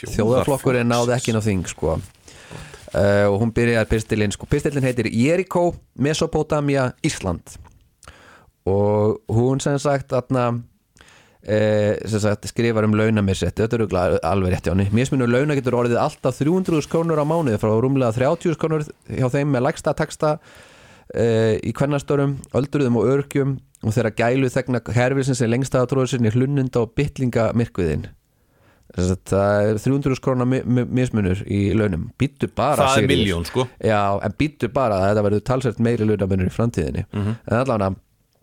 Þjóðarflokkurinn náði ekki inn á þing sko. Uh, og hún byrjar pistilinn sko. Pistilinn heitir Jericho, Mesopotamia, Ísland og hún sem sagt eh, sem sagt skrifar um launamissetti, þetta er örugglega alveg rétt hjá henni mismunur launa getur orðið alltaf 300 krónur á mánuði frá rúmlega 30 krónur hjá þeim með lægsta taksta uh, í kvennastörum, öldruðum og örgjum. Og þeirra gælu þegna herfisins er lengsta tróður sinni hlunnunda og bytlinga myrkviðin það er 300 krónar mi mi mismunur í launum. Býttu bara Það er miljón sko. Já, en býttu bara þetta verður talsvært meiri launamunur í framtíðinni. Mhm. en allavega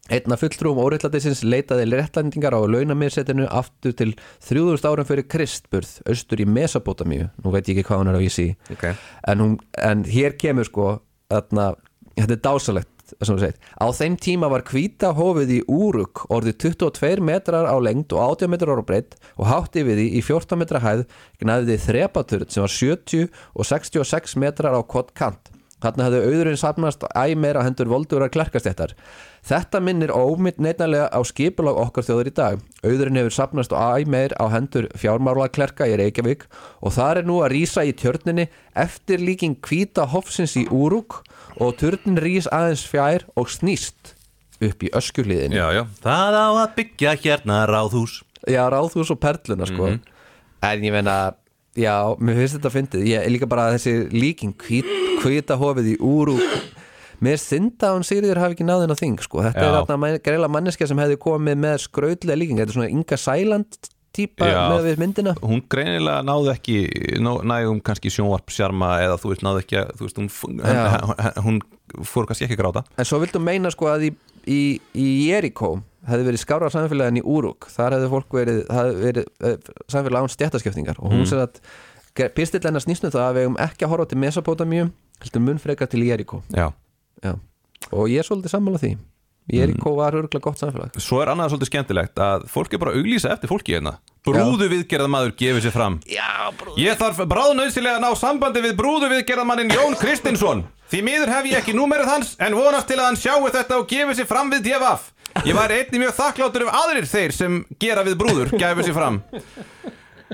Einn af fulltrúum óreitlætisins leitaði réttlændingar á launamiðsettinu aftur til 3000 árum fyrir Kristburð, austur í Mesopotamíu nú veit ég ekki hvað hún er á vísi okay. en, hún, en hér kemur sko þarna, þetta er dásalegt á þeim tíma var hvíta hófið í Úruk orðið 22 metrar á lengd og 80 metrar á breytt og hátt yfir því í 14 metra hæð gnæði þrepaturð sem var 70 og 66 metrar á kvot kant Þarna hefði auðurinn safnast æ meira hendur voldurar klerkastéttar. Þetta minnir ómynd neitnarlega á skipulag okkar þjóður í dag. Auðurinn hefur safnast æ meir á hendur fjármála klerka í Reykjavík og það er nú að rýsa í tjörninni eftir líking hvíta hofsins í Úrúk og tjörnin rýs aðeins fjær og snýst upp í öskjuliðinu. Já, já. Það á að byggja hérna ráðhús. Já, ráðhús og perluna sko. En ég meina Já, mér finnst þetta fyndið. Ég er líka bara þessi líking hvít, Hvíta hofið í úr Mér synda hún Sigriður hafi ekki náðin á þing sko. Þetta er Já. þarna greila manneskja sem hefði komið með skrautlega líking Þetta er svona Inga Sæland típa Já. með við myndina hún greinilega náði ekki ná- nægum kannski sjónvarp sjarma eða þú veist náði ekki að veist, hún, Já. hún fór kannski ekki að gráta En svo vildu meina sko að í, í, í Jericho hefði verið skára samfélagi en í Úrúk þar hefði fólk verið, verið uh, samfélagi án stjættaskiptingar og hún Mm. sér að pistill hennar snýstum það að við hefum ekki að horfa til Mesopotamíu heldur mun frekar til Jericho Já. Já. og ég er svolítið sammála því. Jericho var örgulega gott samfélag. Svo er annað svolítið skemmtilegt að fólk er bara að auglýsa eftir fólki hérna. Brúðu viðgerðamaður gefið sér fram. Já, brúð Ég þarf bráðnauðsilega að ná sambandi við brúðu viðgerðamannin Jón Kristinsson. Því miður hef ég ekki númerið hans en vonast til að hann sjáu þetta og gefi sér fram við DFF Ég væri einnig mjög þakkláttur ef aðrir þeir sem gera við brúður gefi sér fram.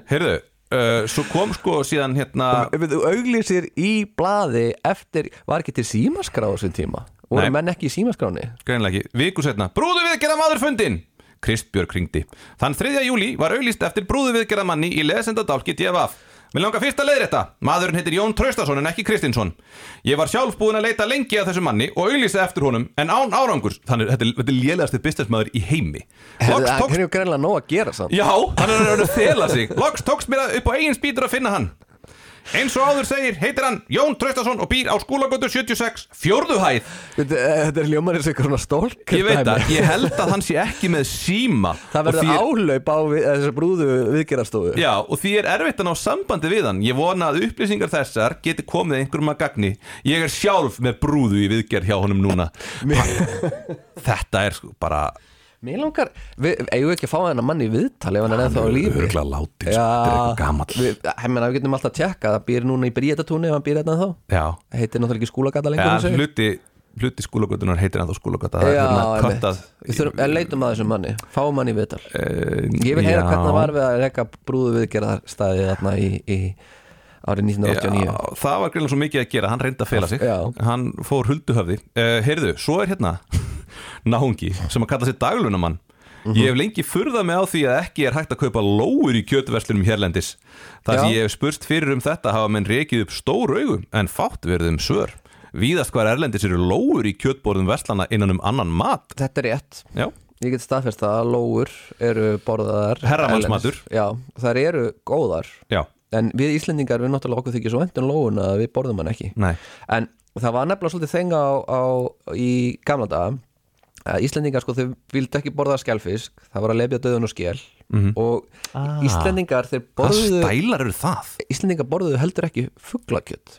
Heyrðu, uh, svo kom sko síðan hérna þú auglýsir í blaði eftir, var ekki til símaskrá á þessum tíma? Voru Nei. menn ekki í símaskráni greinlega ekki, viku setna Brúðu viðgerðamaður fundin Kristbjörg ringdi Þann 3. júli var auglýst eftir brúðu viðgerðamanni í lesendadálki DFF Mér langar fyrst að leiða þetta Maðurinn heitir Jón Traustason en ekki Kristinsson. Ég var sjálf búin að leita lengi að þessu manni og auglýsa eftir honum en án árangur Þannig þetta er, þetta er lélegasti businessmaður í heimi. Loks tókst er ju greinlega nóg að gera samt. Já, hann er að þela sig. Loks tókst mér að upp á eigin spýtur að finna hann Eins og áður segir heitir hann Jón Traustason og býr á skólagötu 76 fjórðu hæð. Þetta þetta er og eitthvað stólk Ég veit að, ég held að hann sé ekki með síma Það verður er- álaup á við, þessu brúðu viðgerastofu Já, og því er erfitt að ná sambandi við hann. Ég vona að upplýsingar þessar geti komið einhverjum að gagni. Ég er sjálf með brúðu í viðgerð hjá honum núna. Þetta er sko bara Mér langar, við eigum við ekki að fá hennar mann í viðtal ef hann er ennþá á lífi? Örgla látin, sko, þetta er eitthvað ég meina, við getum alltaf að tjekka það býr núna í Bríetatúni ef hann býr hérna þá Já, heitir náttúrulega ekki skúlagata lengur ég. hluti, hluti skúlagötunar heitir ennþá skúlagöta Það er Já, hérna einmitt. Við þurfum, en leitum að þessum manni, fáum hann í viðtal. Uh, Ég vil heyra hvernig það var við að reka brúðu viðgerðar staðið þarna í, í árið 1989 Já, það var greinlega svo mikið að gera, hann reyndi að fela sig. Já. Hann fór hulduhöfði. Uh, Heyrðu, svo er hérna náungi sem að kalla sér daglunamann Mhm. Ég hef lengi furðað mig á því að ekki er hægt að kaupa lóur í kjötverslunum hérlendis. Það sem ég hef spurst fyrir um þetta hafa menn rekið upp stór augu en fátt verið um svör. Víðast hvar erlendis eru lóur í kjötborðum verslana innan um annan mat. Þetta er rétt. Já, Ég get staðfest að lóur eru borðaðar Herramannsmatur. Já, þær eru góðar. Já, En við Íslendingar, við náttúrulega okkur þykir svo vendun lóun að við borðum hann ekki. Nei. En það var nefnilega svolítið þenga að Íslendingar sko þau vildu ekki borða skjálfisk það var að lefja döðun og skjál og Íslendingar þeir Hvað borðuðu stælar eru það? Íslendingar borðuðu heldur ekki fuglakjöt.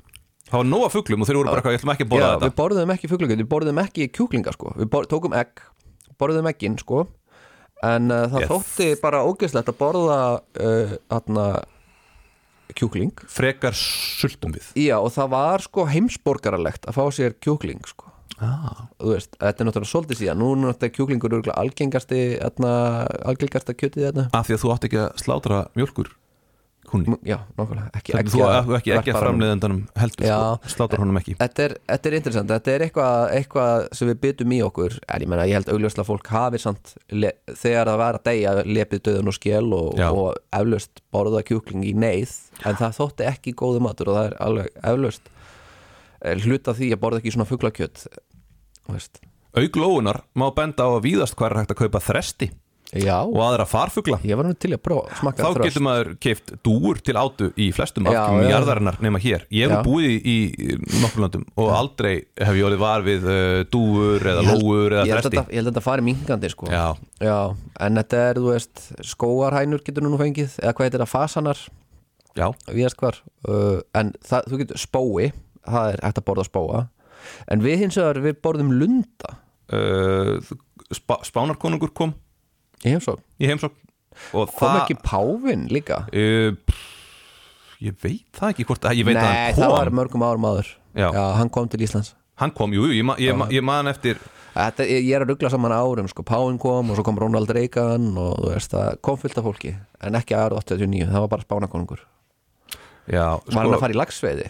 Það var nóga fuglum og þeir voru bara eitthvað, ég ætlum ekki að borða Já, þetta. við borðuðum ekki fuglakjöt, við borðuðum ekki kjúklinga sko, við bor, tókum egg borðuðum egginn sko. En uh, það Ég- þótti bara ógeðslegt að borða uh, atna, kjúkling. Frekar sultum við. Já, og það var sko heimsborgaralegt að fá sér kjúkling sko ah. veist, þetta er náttúrulega svolítið síðan. Nú er náttúrulega kjúklingur algengasti atna, algengasta kjötið þarna. Af því að þú átt ekki að slátra mjölkur Húnni Já, nákvæmlega, ekki Ekki, þú ekki, ekki, að framleiðandanum heldur Já. sko, Slátra honum ekki. Þetta er, þetta er interessant, þetta er eitthvað, eitthvað sem við byttum í okkur. En ég menna, ég held augljóslega fólk hafi samt þegar það var að deyja lepið döðun og skél og, og eflaust borða kjúkling í neyð. En það þótti ekki góðu matur og það er alveg eflaust hluta því að borða ekki svona fuglakjöt þú veist. Auk lóunar má benda á að víðast hvað er hægt að kaupa þresti Já, og aðra farfugla ég var nú til að prófa smakka Þá þröst. getur maður keift dúur til átu í flestum Já, afkjöfum já. jarðarinnar nema hér Ég hef Já. búið í, í nokkur landum og aldrei hef ég orðið var við uh, dúur eða held- lóur eða þresti ég held að þetta fari mingandi sko. Já, Já, en þetta er, þú veist, skóarhænur getur nú fengið, eða hvað heitir það, fasanar já, víðast hvar uh, en það, þú getur spói það er hægt að borða spóa. En við hins vegar, við borðum lunda. Uh, spa, Spánarkonungur kom í heimsók, í heimsókn. Og kom það ekki Pávin líka? Uh, pff, Ég veit það ekki hvort að ég veit að Nei, hann það kom. var mörgum árum áður. Já. hann kom til Íslands. Hann kom, jú, jú, ég, ma- ég, ma- ég man eftir Þetta, ég, er að ruggla saman árum, sko, Pávin kom og svo kom Ronald Reagan og þú veist, það kom fullt af fólki en ekki árið 89, það var bara spánakonungur. Já, Var hann sko, að fara í lagsveiði?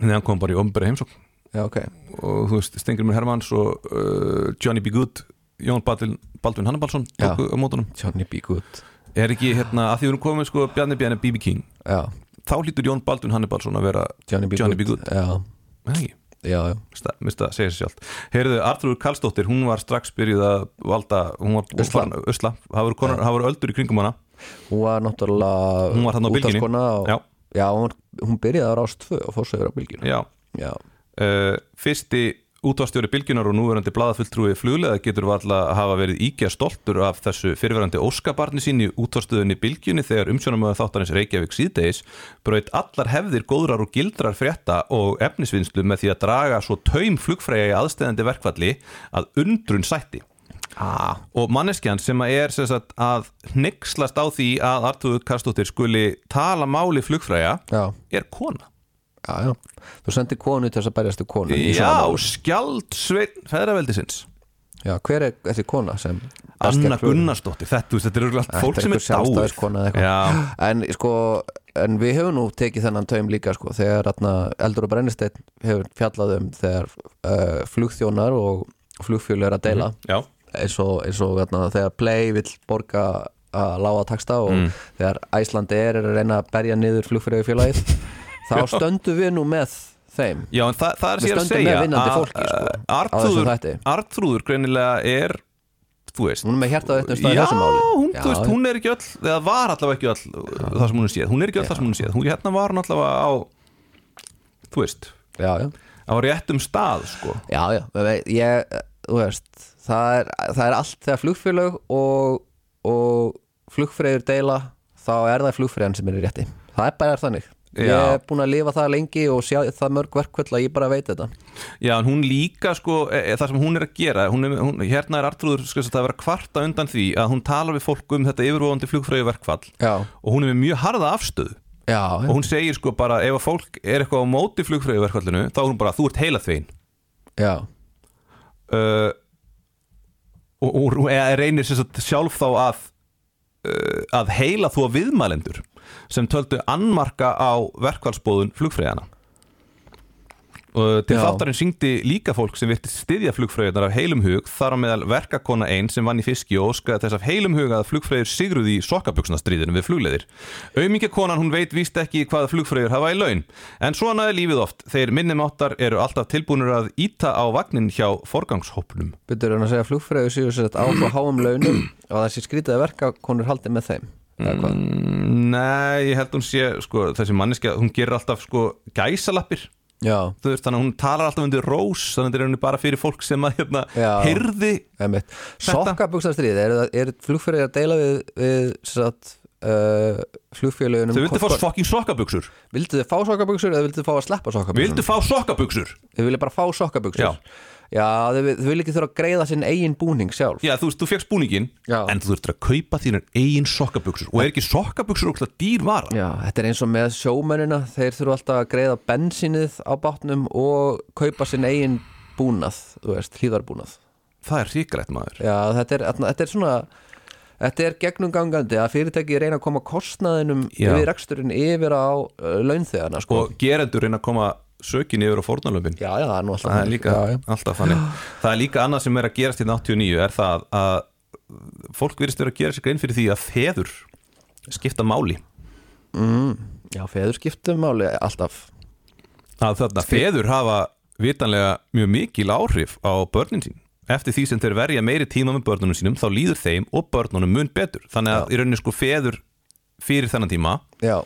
Nei, hann kom bara í ombera heimsókn. Já, ok. Og þú veist, Stengrimur Hermanns og uh, Johnny B. Good Jón Baldvin, Baldvin Hannibalsson tóku á mótunum. Johnny B. Good Er ekki hérna, að því við erum komið sko Bjarni Bjarni B.B. King. Já, þá hlýtur Jón Baldvin Hannibalsson að vera Johnny B. Johnny B. Good Nei, ekki. já, já, Sta- Mér finnst það segja sér sjálft. Heyrðu, Artrúður Karlsdóttir, hún var strax byrjuð að valda, hún var Usla, það voru, öldur í kringum hana. Hún var náttúrulega Hún var þarna á bylgjunni. útvarpskona og, Já. hún, hún byrjaði á rást 2 og fór svo yfir á bylgjuna. Já, já, uh, fyrsti útvarstjóri bylgjunar og núverandi blaðafulltrúi fluglega getur valla að hafa verið íkja stoltur af þessu fyrirverandi óskabarni sín í útvarstöðunni bylgjunni þegar umsjónamöðu þáttanins Reykjavík síðdeis braut allar hefðir góðrar og gildrar frétta og efnisvinnslu með því að draga svo taum flugfræja í aðstæðandi verkvalli að undrun sætti ah, og manneskjan sem er sem sagt, að hneykslast á því að Artur Karstóttir skuli tala máli flugfræja já, er kona. Já, já. Þú sendir konu til þess að berjast til konu Já, máli. skjaldsveinn feðraveldisins. Já, hver er þessi kona sem Anna? Gunnarsdóttir, þetta, þetta eru örugglega allt fólk er sem er. Já, en sko en við höfum nú tekið þennan taum líka sko, þegar atna, Eldur og Brennisteinn hefur fjallað um þegar uh, flugþjónar og flugfjölu er að deila. Já, eins og, eins og atna, þegar Play vill borga að lága taksta og Mm. þegar Æsland er að reyna að berja niður flugfyrir félagið þá stöndum við nú með þeim. Já, en það, það Við stöndum með vinnandi fólki, sko, þessum Artrúður. Artrúður greinilega er þú veist hún er með hjartað eitt um stað í Já, þessu máli. hún, Já, þú veist, hún er ekki öll eða var allavega ekki öll uh, það sem hún er séð. Hún er ekki öll það sem hún er séð, hún hérna var hún allavega á þú veist, já, já, á réttum stað sko. já, já. Ég, þú veist það er, það er allt þegar flugfélög og, og flugfreyður deila þá er það flugfreyjan sem er rétti. Það er bara þannig. Ég Já. er búin að lifa það lengi og sjá það mörg verkvöld að ég bara veit þetta. Já, en hún líka sko, e, e, það sem hún er að gera hún er, hún, hérna er Artrúður sko, að vera kvarta undan því að hún talar við fólk um þetta yfirvóðandi flugfröyu verkfall já, og hún er með mjög harða afstöðu. Já, og hún segir sko bara ef að fólk er eitthvað á móti flugfröyu verkfallinu þá er hún bara þú ert heila þvein já, uh, og, og, reynir sagt sjálf þá að uh, að heila þú að viðmælendur sem töldu annmarka á verkfallsbóðun flugfræðana og til þáttarinn syngdi líka fólk sem virti styðja flugfræðunar af heilum hug þar á meðal verkakona einn sem vann í fiski og óskaði þess af heilum hug að flugfræður sigruði í sokkabuxnastriðinu við flugleðir Aumingja konan hún veit víst ekki hvað flugfræður hafa í laun. En svona er lífið oft. Þeir minnumáttar eru alltaf tilbúinur að íta á vagnin hjá forgangshópnum. Byrður hann að segja að flugfreyður séu sér á svo háum launum og það sé skrítið að verka konur haldið með þeim Mm, Nei, ég held hún sé sko, þessi manneska, hún gerir alltaf sko gæsalappir, já, þú veist þannig að hún talar alltaf undir rós, þannig að þetta er bara fyrir fólk sem að hérna, heyrði Einmitt. Sokkabuxnastrið, er, er flugfyrir að deila við, við satt, uh, flugfélögunum þau vildu fá fucking sokkabuxur. Vildu þið fá sokkabuxur eða vildu þið fá að sleppa sokkabuxur? vildu fá sokkabuxur. Þið vilja bara fá sokkabuxur. Já. Já, þið, þið vilja ekki þurfa að greiða sinn eigin búning sjálf Já, þú veist, þú fegst búningin Já. en þú þurftir að kaupa þínar eigin sokkabuxur og er ekki sokkabuxur okkur dýr vara Já, þetta er eins og með sjómennina þeir þurfa alltaf að greiða bensinið á bátnum og kaupa sinn eigin búnað, þú veist, hlýðarbúnað það er ríkalegt maður Já, þetta er, þetta er svona Þetta er gegnumgangandi að fyrirtæki reyna að koma kostnaðinum Já. yfir reksturinn yfir á uh, launþegana sko. og gerendur reyna að koma sökin yfir á fórnalöfin Já, já, það er nú alltaf það er líka já, já. alltaf þannig. Það er líka annað sem er að gerast í 89 er það að fólk virðist vera að gera sér grein fyrir því að feður skipta máli. Mm, já, feður skiptum máli alltaf. Að þarna feður hafa vitanlega mjög mikil áhrif á börnin sín. Eftir því sem þeir verja meiri tíma með börnunum sínum þá líður þeim og börnunum mun betur. Þannig að í rauninni sko feður fyrir þennan tíma Já,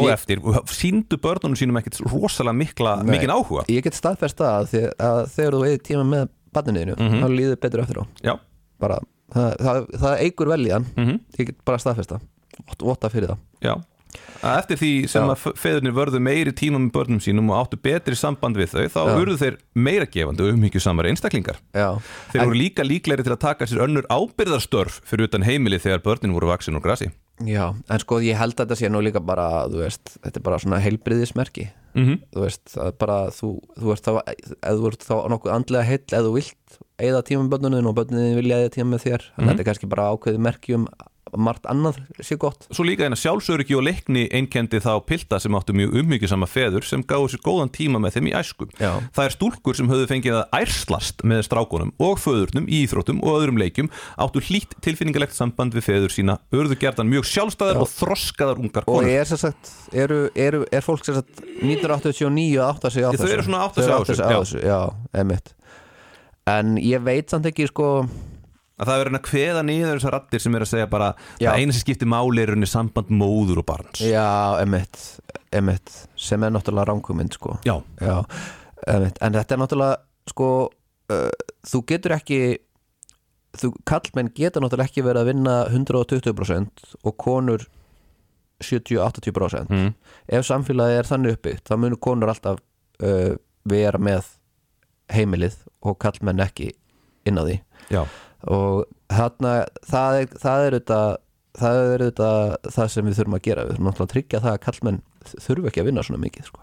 og Ég- eftir síndu börnunum sínum ekkert rosalega mikla, Nei. mikinn áhuga. Ég get staðfest það að, að þegar þú eða tíma með barninuðinu, Mhm. þá líður betur eftir á. Já, bara, það, það, það eigur vel í hann mm ég get bara staðfest það. Votta fyrir það. Já. Að eftir því sem Já. að feðurnir vörðu meiri tíma með börnum sínum og áttu betri samband við þau þá vörðu þeir meira gefandi og umhyggjusamari einstaklingar. Já, þeir En- voru líka líklegri til að taka sér önnur ábyrðarstörf fyrir utan heimili þegar börnin voru vaksin og grasi já, en sko ég held að þetta sé nú líka bara, þú veist, þetta er bara svona heilbriðismerki mm -hmm. þú veist, það er bara þú, þú ert þá, ef þú ert þá nokkuð andlega heill ef þú vilt eða tíma með börnunum og börnunin vilja eða tíma með þér þannig að Mhm. þetta er kannski bara ákveðið merki um margt annað sé gott Svo líka eina sjálfsöryggi og leikni einkendi þá pilta sem áttu mjög ummyggjusama feður sem gáðu sér góðan tíma með þeim í æsku. Já. Það er stúlkur sem höfðu fengið að ærslast með strákunum og föðurnum í íþróttum og öðrum leikjum áttu hlýtt tilfinningalegt samband við feður sína, örðu gerðan mjög sjálfstæðar og þroskaðar ungar og konur. er, sem sagt, eru, eru, er fólk sem sagt 1989 að átta sig á Þau þessu eru svona að átta Þau sig á að þessu, já. já, en ég veit samt ekki sko Að það er verið að kveða niður þessar rattir sem er að segja bara Já. það eina sem skiptir máli er unni samband móður og barns. já, emitt, emitt sem er náttúrulega ránkumynd sko Já. Já, einmitt. en þetta er náttúrulega sko, uh, þú getur ekki þú kallmenn geta náttúrulega ekki verið að vinna 120% og konur 70-80% Mm. ef samfélagið er þannig uppbyggt þá munur konur alltaf uh, vera með heimilið og kallmenn ekki inn á því Já. Og þarna það er, það er auðvitað það er auðvitað það sem við þurfum að gera við þurfum náttúrulega að tryggja það að kallmenn þurfu ekki að vinna svona mikið sko.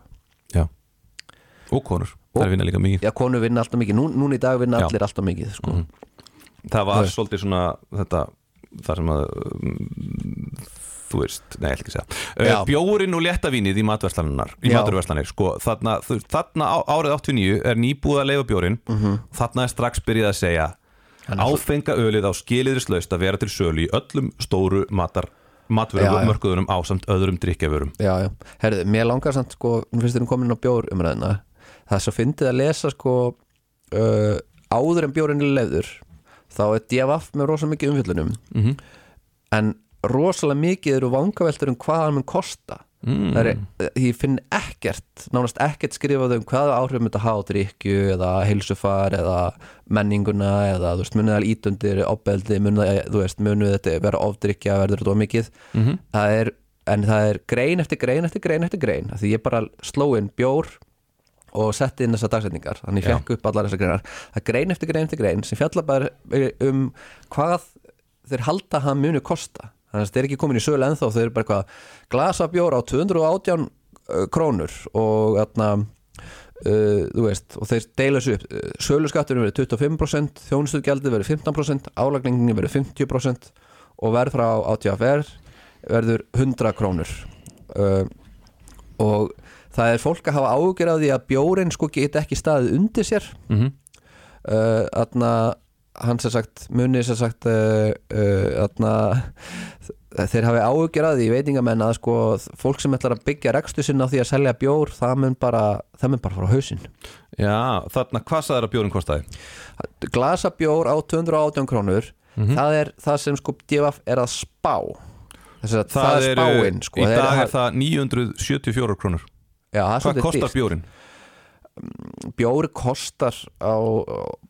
Og konur. Og- Það vinna líka mikið. Já, konur vinna alltaf mikið, Nú, núna í dag vinna Já. allir alltaf mikið sko. Mhm. Það var Nei. svolítið svona þetta, það sem að um, þú veist, nei, ég ætla ekki að segja Já. uh, Bjórin og léttavínið í matverslanar í Já. maturverslanir, sko, þarna, þarna árið 89 er nýbúið að leifa bjórin þarna er strax byrjað að segja Áfenga ölið á skiliðrislaust að vera til sölu í öllum stóru matar matvörum já. mörkuðunum ásamt öðrum drikkjavörum Já, já, herðu, mér langar samt sko, nú finnst þér komin á bjór umræðina það er svo fyndið að lesa sko uh, áður en bjórin er leiður þá er DFF með rosa mikið umfjöllunum. Mhm. en rosalega mikið eru vangaveltur um hvað hann mun kosta mm. er, ég finn ekkert nánast ekkert skrifað um hvaða áhrif myndi hafa á drikju eða heilsufar eða menninguna eða þú veist, munið það ítundir opbeldi, munið þetta vera ofdrykja, verður þetta of mikið Mhm. það er, en það er grein eftir grein eftir grein eftir grein, því ég bara sló inn bjór og setti inn þessar dagsetningar þannig ég fekk upp allar þessar greinar það er grein eftir grein eftir grein sem fjalla bara um hvað þeir halda að hann muni kosta þannig að þetta er ekki komin í sölu ennþá þau eru bara eitthvað glasa bjór á 218 uh, krónur og þarna Uh, þú veist, og þeir deila þessu upp. Uh, söluskatturinn verður 25% þjónustugjaldið verður 15%, álagningin verður 50% og verð frá ATFR verður 100 krónur. Uh, og það er fólk að hafa ágjör af því að bjórin sko geta ekki staðið undir sér. Mhm. uh, þarna hann sem sagt muni sem sagt uh, uh, þarna þeir hafi áhugjur að því veitingamenn að sko fólk sem ætlar að byggja rekstu sinna á því að selja bjór það mun bara, það mun bara fara á hausinn Já, þarna, hvað sagður að bjórin kostaði? glasa bjór á 218 krónur það er það sem sko DFF er að spá þess að það, er spáinn sko. Í dag er það 974 krónur já, það Hvað kostar dýrt. bjórin? bjóri kostar á,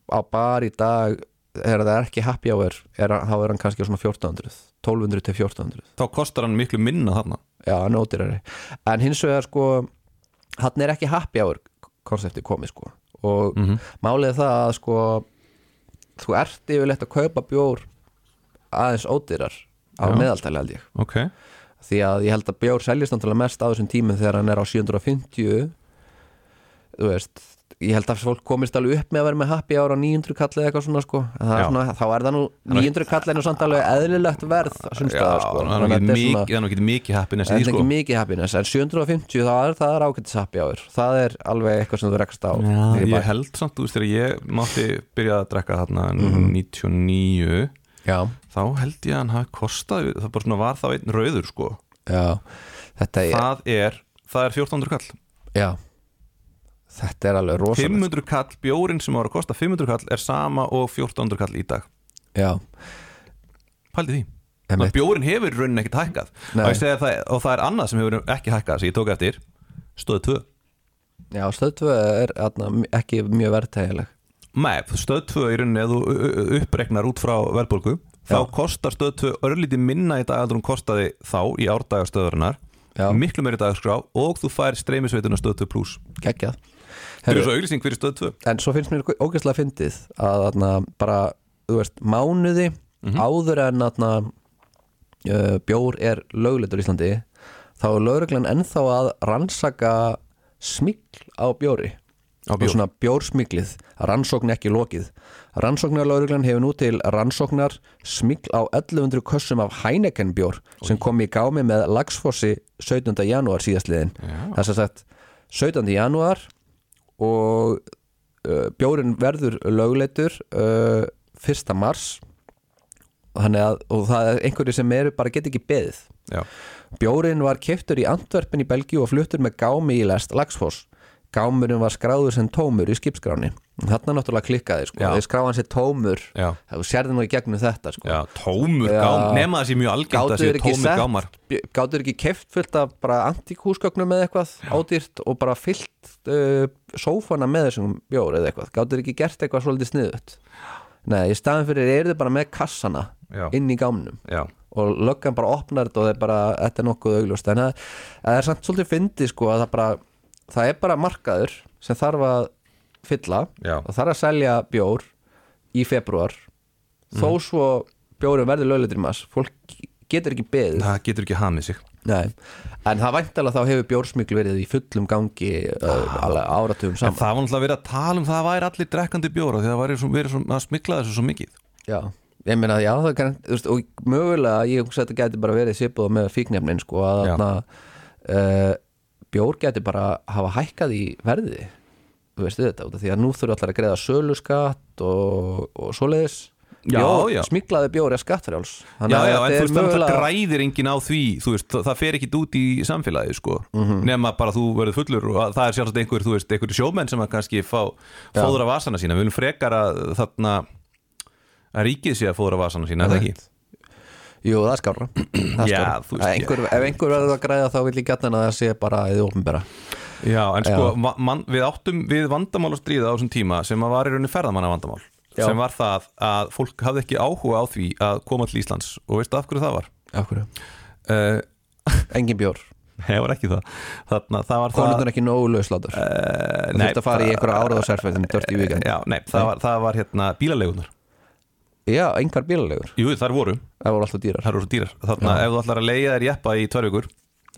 á bar í dag þegar það er ekki happy hour er, þá er hann kannski á svona 1400 1200 til 1400 Þá kostar hann miklu minna þarna. Já, hann ódýrari en hins vegar sko hann er ekki happy hour konsepti komið sko. Og Mhm. málið er það að sko þú ert yfirleitt að kaupa bjór aðeins ódýrar á Já. meðaltali held ég. Ok, því að ég held að bjór seljist náttúrulega mest á þessum tímum þegar hann er á 750 þú veist ég held að fólk komist alveg upp með að vera með happy hour á 900 kall eða eitthvað svona sko. En það er svona, þá er það nú 900 kall er nú samt alveg eðlilegt verð sumstaðar sko. það er nú ekki það ekki mikið happiness það er sko. ekki mikið happiness en 750 þá er það er ágættis happy hour. Það er alveg eitthvað sem þú rekst á. Já, ég held samt, þú veist, þegar ég mátti byrja að drekka þarna Mhm. 99 já, þá held ég að hann hafi kostað það bara svona var þá einn rauður sko. Já, þetta er það er, það er 1400 kall. Já, þetta er alveg rosalegt. 500 kall, bjórin sem var að kosta 500 kall er sama og 1400 kall í dag. Já, pældi því. Þannig að bjórin hefur í rauninni ekkert hækkað. Og, það, og það er annað sem hefur ekki hækkað sem ég tók eftir, stöð 2 já, stöðtvö er atna, ekki mjög verðtægileg. Nei, stöð 2 í rauninni ef þú u- u- uppreknar út frá verðbólgu þá kostar stöð 2 örlítið minna í dag heldur hún kostaði þá í árdagastöðurinnar Já. miklu meiri dagaskrá og þú fær streymisveituna stöð 2 plus. Geggjað Herru, er svo auglýsing fyrir stöð 2 en svo finnst mér ógeðslega fyndið að atna, bara, þú veist, mánuði áður en atna, uh, bjór er lögleitur í Íslandi þá er lögreglan ennþá að rannsaka smikl á bjóri Á bjór. svona bjórsmiglið rannsókn ekki lokið rannsóknarlauruglan hefur nú til rannsóknar smigl á 1100 kössum af Heineken bjór sem kom í gámi með Lagsfossi 17. janúar síðastliðin þess að sagt 17. janúar og uh, bjórin verður lögleitur uh, 1. mars þannig að og það er einhverju sem eru bara get ekki beðið Já, Bjórin var keftur í Antwerpen í Belgíu og fluttur með gámi í lest Lagsfoss. Gámurinn var skráður sem tómur í skipskráni. Þarna náttúrulega klikkaði, sko. Já. Þeir skráðan sér tómur. já, Það sérði nú í gegnum þetta, sko. já, tómur Já. gám Nema það sé mjög algengt að Gátu sé þeir ekki tómur gámar þeir ekki keft fullt af bara antíkúsgögnum með eitthvað ádýrt og bara fyllt uh, sófana með þessum bjór eða eitthvað. Gátu þeir ekki gert eitthvað svolítið sniðut. Nei, í staðan fyrir eru þeir bara með kassana Já. inn í gámnum Já, og löggan bara opnar þetta og það er bara, þetta er nokkuð augljóst en það, það er samt svolítið fyndið sko að það bara, það er bara markaður sem þarf að fylla Já. og þarf að selja bjór í februar þó Mhm. svo bjórum verður lögleitur í mass fólk getur ekki beðið. Það getur ekki hamið sig. Nei. en það væntalega þá hefur bjórsmikl verið í fullum gangi alveg áratugum En saman. það var náttúrulega verið að tala um það að væri allir drekkandi bjóra því að það væri svo, verið svo, að smikla þessu svo mikið. Já, ég meina já það kann, og mögulega ég hugsa að þetta gæti bara verið svipuð með fíknefnin sko að þarna uh, bjór gæti bara hafa hækkað í verði. Þú veistu þetta, af því að nú þurfa allar að greiða söluskatt og, og svoleiðis. Já, bjór, já. smíklaði bjór er skattfrjáls. Já, já, en þú veist, það mögulega... græðir enginn á því þú veist, það, það fer ekki út í samfélagi sko, Mhm. nema bara þú verður fullur og að- það er sjálfsagt einhver, þú veist, einhver sjómenn sem að kannski fá fóðra vasana sína. Við viljum frekar að þarna að ríkið sé að fóðra vasana sína, það ekki? Jú, það er skárra. Það er Já, þú veist, Ef einhver, ef einhver verður að græða þá vil ég gætna að það sé bara eða ofnbera Já, en sko, Já. man, við áttum við vandamál að stríða á þessum tíma sem að var í rauninni ferðamanna vandamál Já. sem var það að fólk hafði ekki áhuga á því að koma til Íslands. Og veistu af hverju það var? Af hverju? Uh, Engin bjór. Það var ekki það. Þarna, það var það Konundun ekki nógu lauslátur uh, Það þurfti að fara í einhverja Já, nei, það var, það var hérna bílalegunar Já, engar bílalegur. Jú, þar voru, Það voru alltaf dýrar. Þar voru svo dýrar. Þarna, ef þú ætlar að leiða þér jeppa í tvær vikur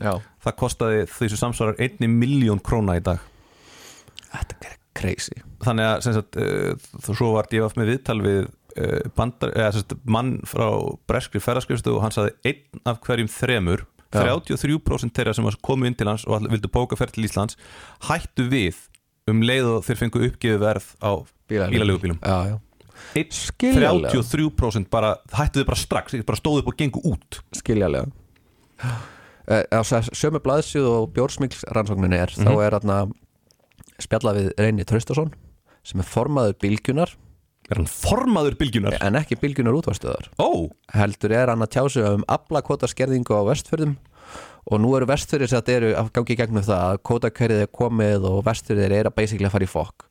Já. það kostaði þessu samsvarar einni miljón króna í dag. Þetta er crazy. Þannig að sem sagt, uh, svo var ég með viðtal við uh, bandar, eða, sagt, mann frá breskri ferðarskrifstu og hann saði einn af hverjum þremur Já. 33% þeirra sem komu inn til hans og vildu bóka ferð til Íslands hættu við um leið og þeir fengu uppgefið verð á bílalegubílum Já, já. Skiljanlega. 33% bara hættu þið bara strax, bara stóðu upp og gengu út. Skiljalega Eh, sömu blaðsjöð og bjórsmikls rannsóknin er þá er þarna spjallað við Reyni Traustason sem er formaður bylgjunar. Er hann formaður bylgjunar? En ekki bylgjunar útvarstöðar ó, heldur er hann að tjá sig um aflakvotaskerðingu á vestfjörðum. Og nú eru vestfjörðir sem þetta eru að gangi í gegnum það að kvotakærið er komið og vestfjörðir er að basically að fara í fokk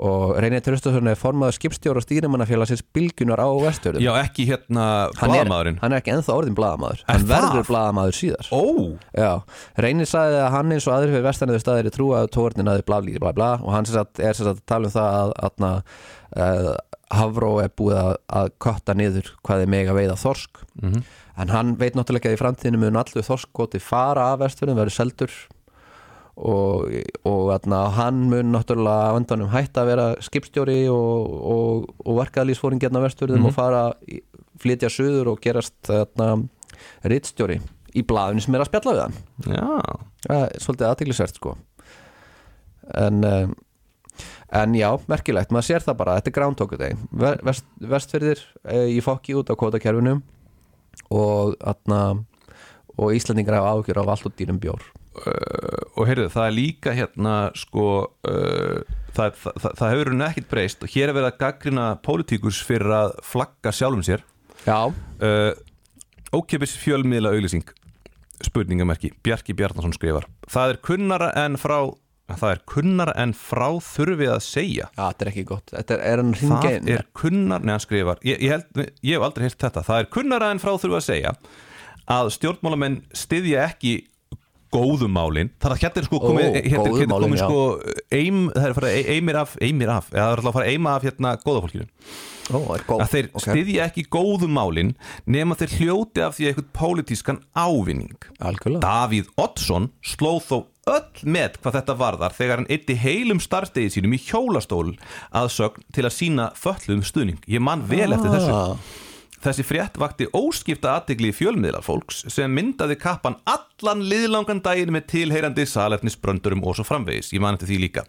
og Reynir Traustason er formaður skipstjóra stýrimannafélagsins bylgjunar á vestfjörðum. Já ekki hérna hann blaðamaðurinn. hann er ekki ennþá orðin blaðamaður. Er hann það? verður blaðamaður síðar. Ó, Já, Reynir sagði að hann eins og aðrir fyrir vestanöðu staðir er trú að tórnin aðeins bla, bla, bla, bla. Og hann sagt, er sagt, að tala um það að, að, að Havró er búið að, að kotta niður hvað er mega veiða þorsk. Mhm. en hann veit náttúrulega ekki að í framtíðinu mun allir þorskkoti fara af vestfjörðum verður seldur og, og atna, hann mun náttúrulega á endanum hætta að vera skipstjóri og, og, og verkaðlýsfóring hérna á vestfjörðum og fara flytja suður og gerast rittstjóri í blaðinu sem er að spjalla við hann. Það er svolítið aðteglisvert sko. En um, en já, merkilegt, maður sér það bara þetta er Groundhog Day. Vest, vestfyrðir e, í fokki út á kótakerfinu og atna, og Íslandingar hafa ágjör af allt og dýrum bjór. Og heyrðu, það er líka hérna sko uh, það, það, það, það hefur hún ekkit breyst. Og hér er verið að gaggrina pólitíkus fyrir að flagga sjálfum sér. Já, uh, ókipis fjölmiðla auglýsing. Spurningamerki, Bjarki Bjarnason skrifar. Það er kunnara en frá það er kunnara en frá þurfi að segja. Já þetta er ekki gott. Er, er það er kunnar, neðan skrifar. Ég, ég, held, ég hef aldrei heyrt þetta. Það er kunnara en frá þurfi að segja að stjórnmálamenn styðja ekki góðum málin. Þannig að hérna er sko komið, hérna, hérna er málin, komið sko eim, það er að fara eimir af, eimir af eða það er alltaf að fara eima af hérna góða fólkinu Ó, er góð að þeir ok. styðja ekki góðum málin nema þeir hljóti af því eitthvað pólitískan ávinning. Algjörlega. Davíð Oddsson sló þó öll með hvað þetta varðar þegar hann eitti heilum starfstegi sínum í hjólastól að sögn til að sína föllum stuðning. Ég man vel eftir þessu. Ah. Þessi frétt vakti óskipta aðtegli í fjölmiðlar fólks sem myndaði kappan allan liðlangan daginn með tilheyrandi salernisbröndurum og svo framvegis. Ég man eftir því líka.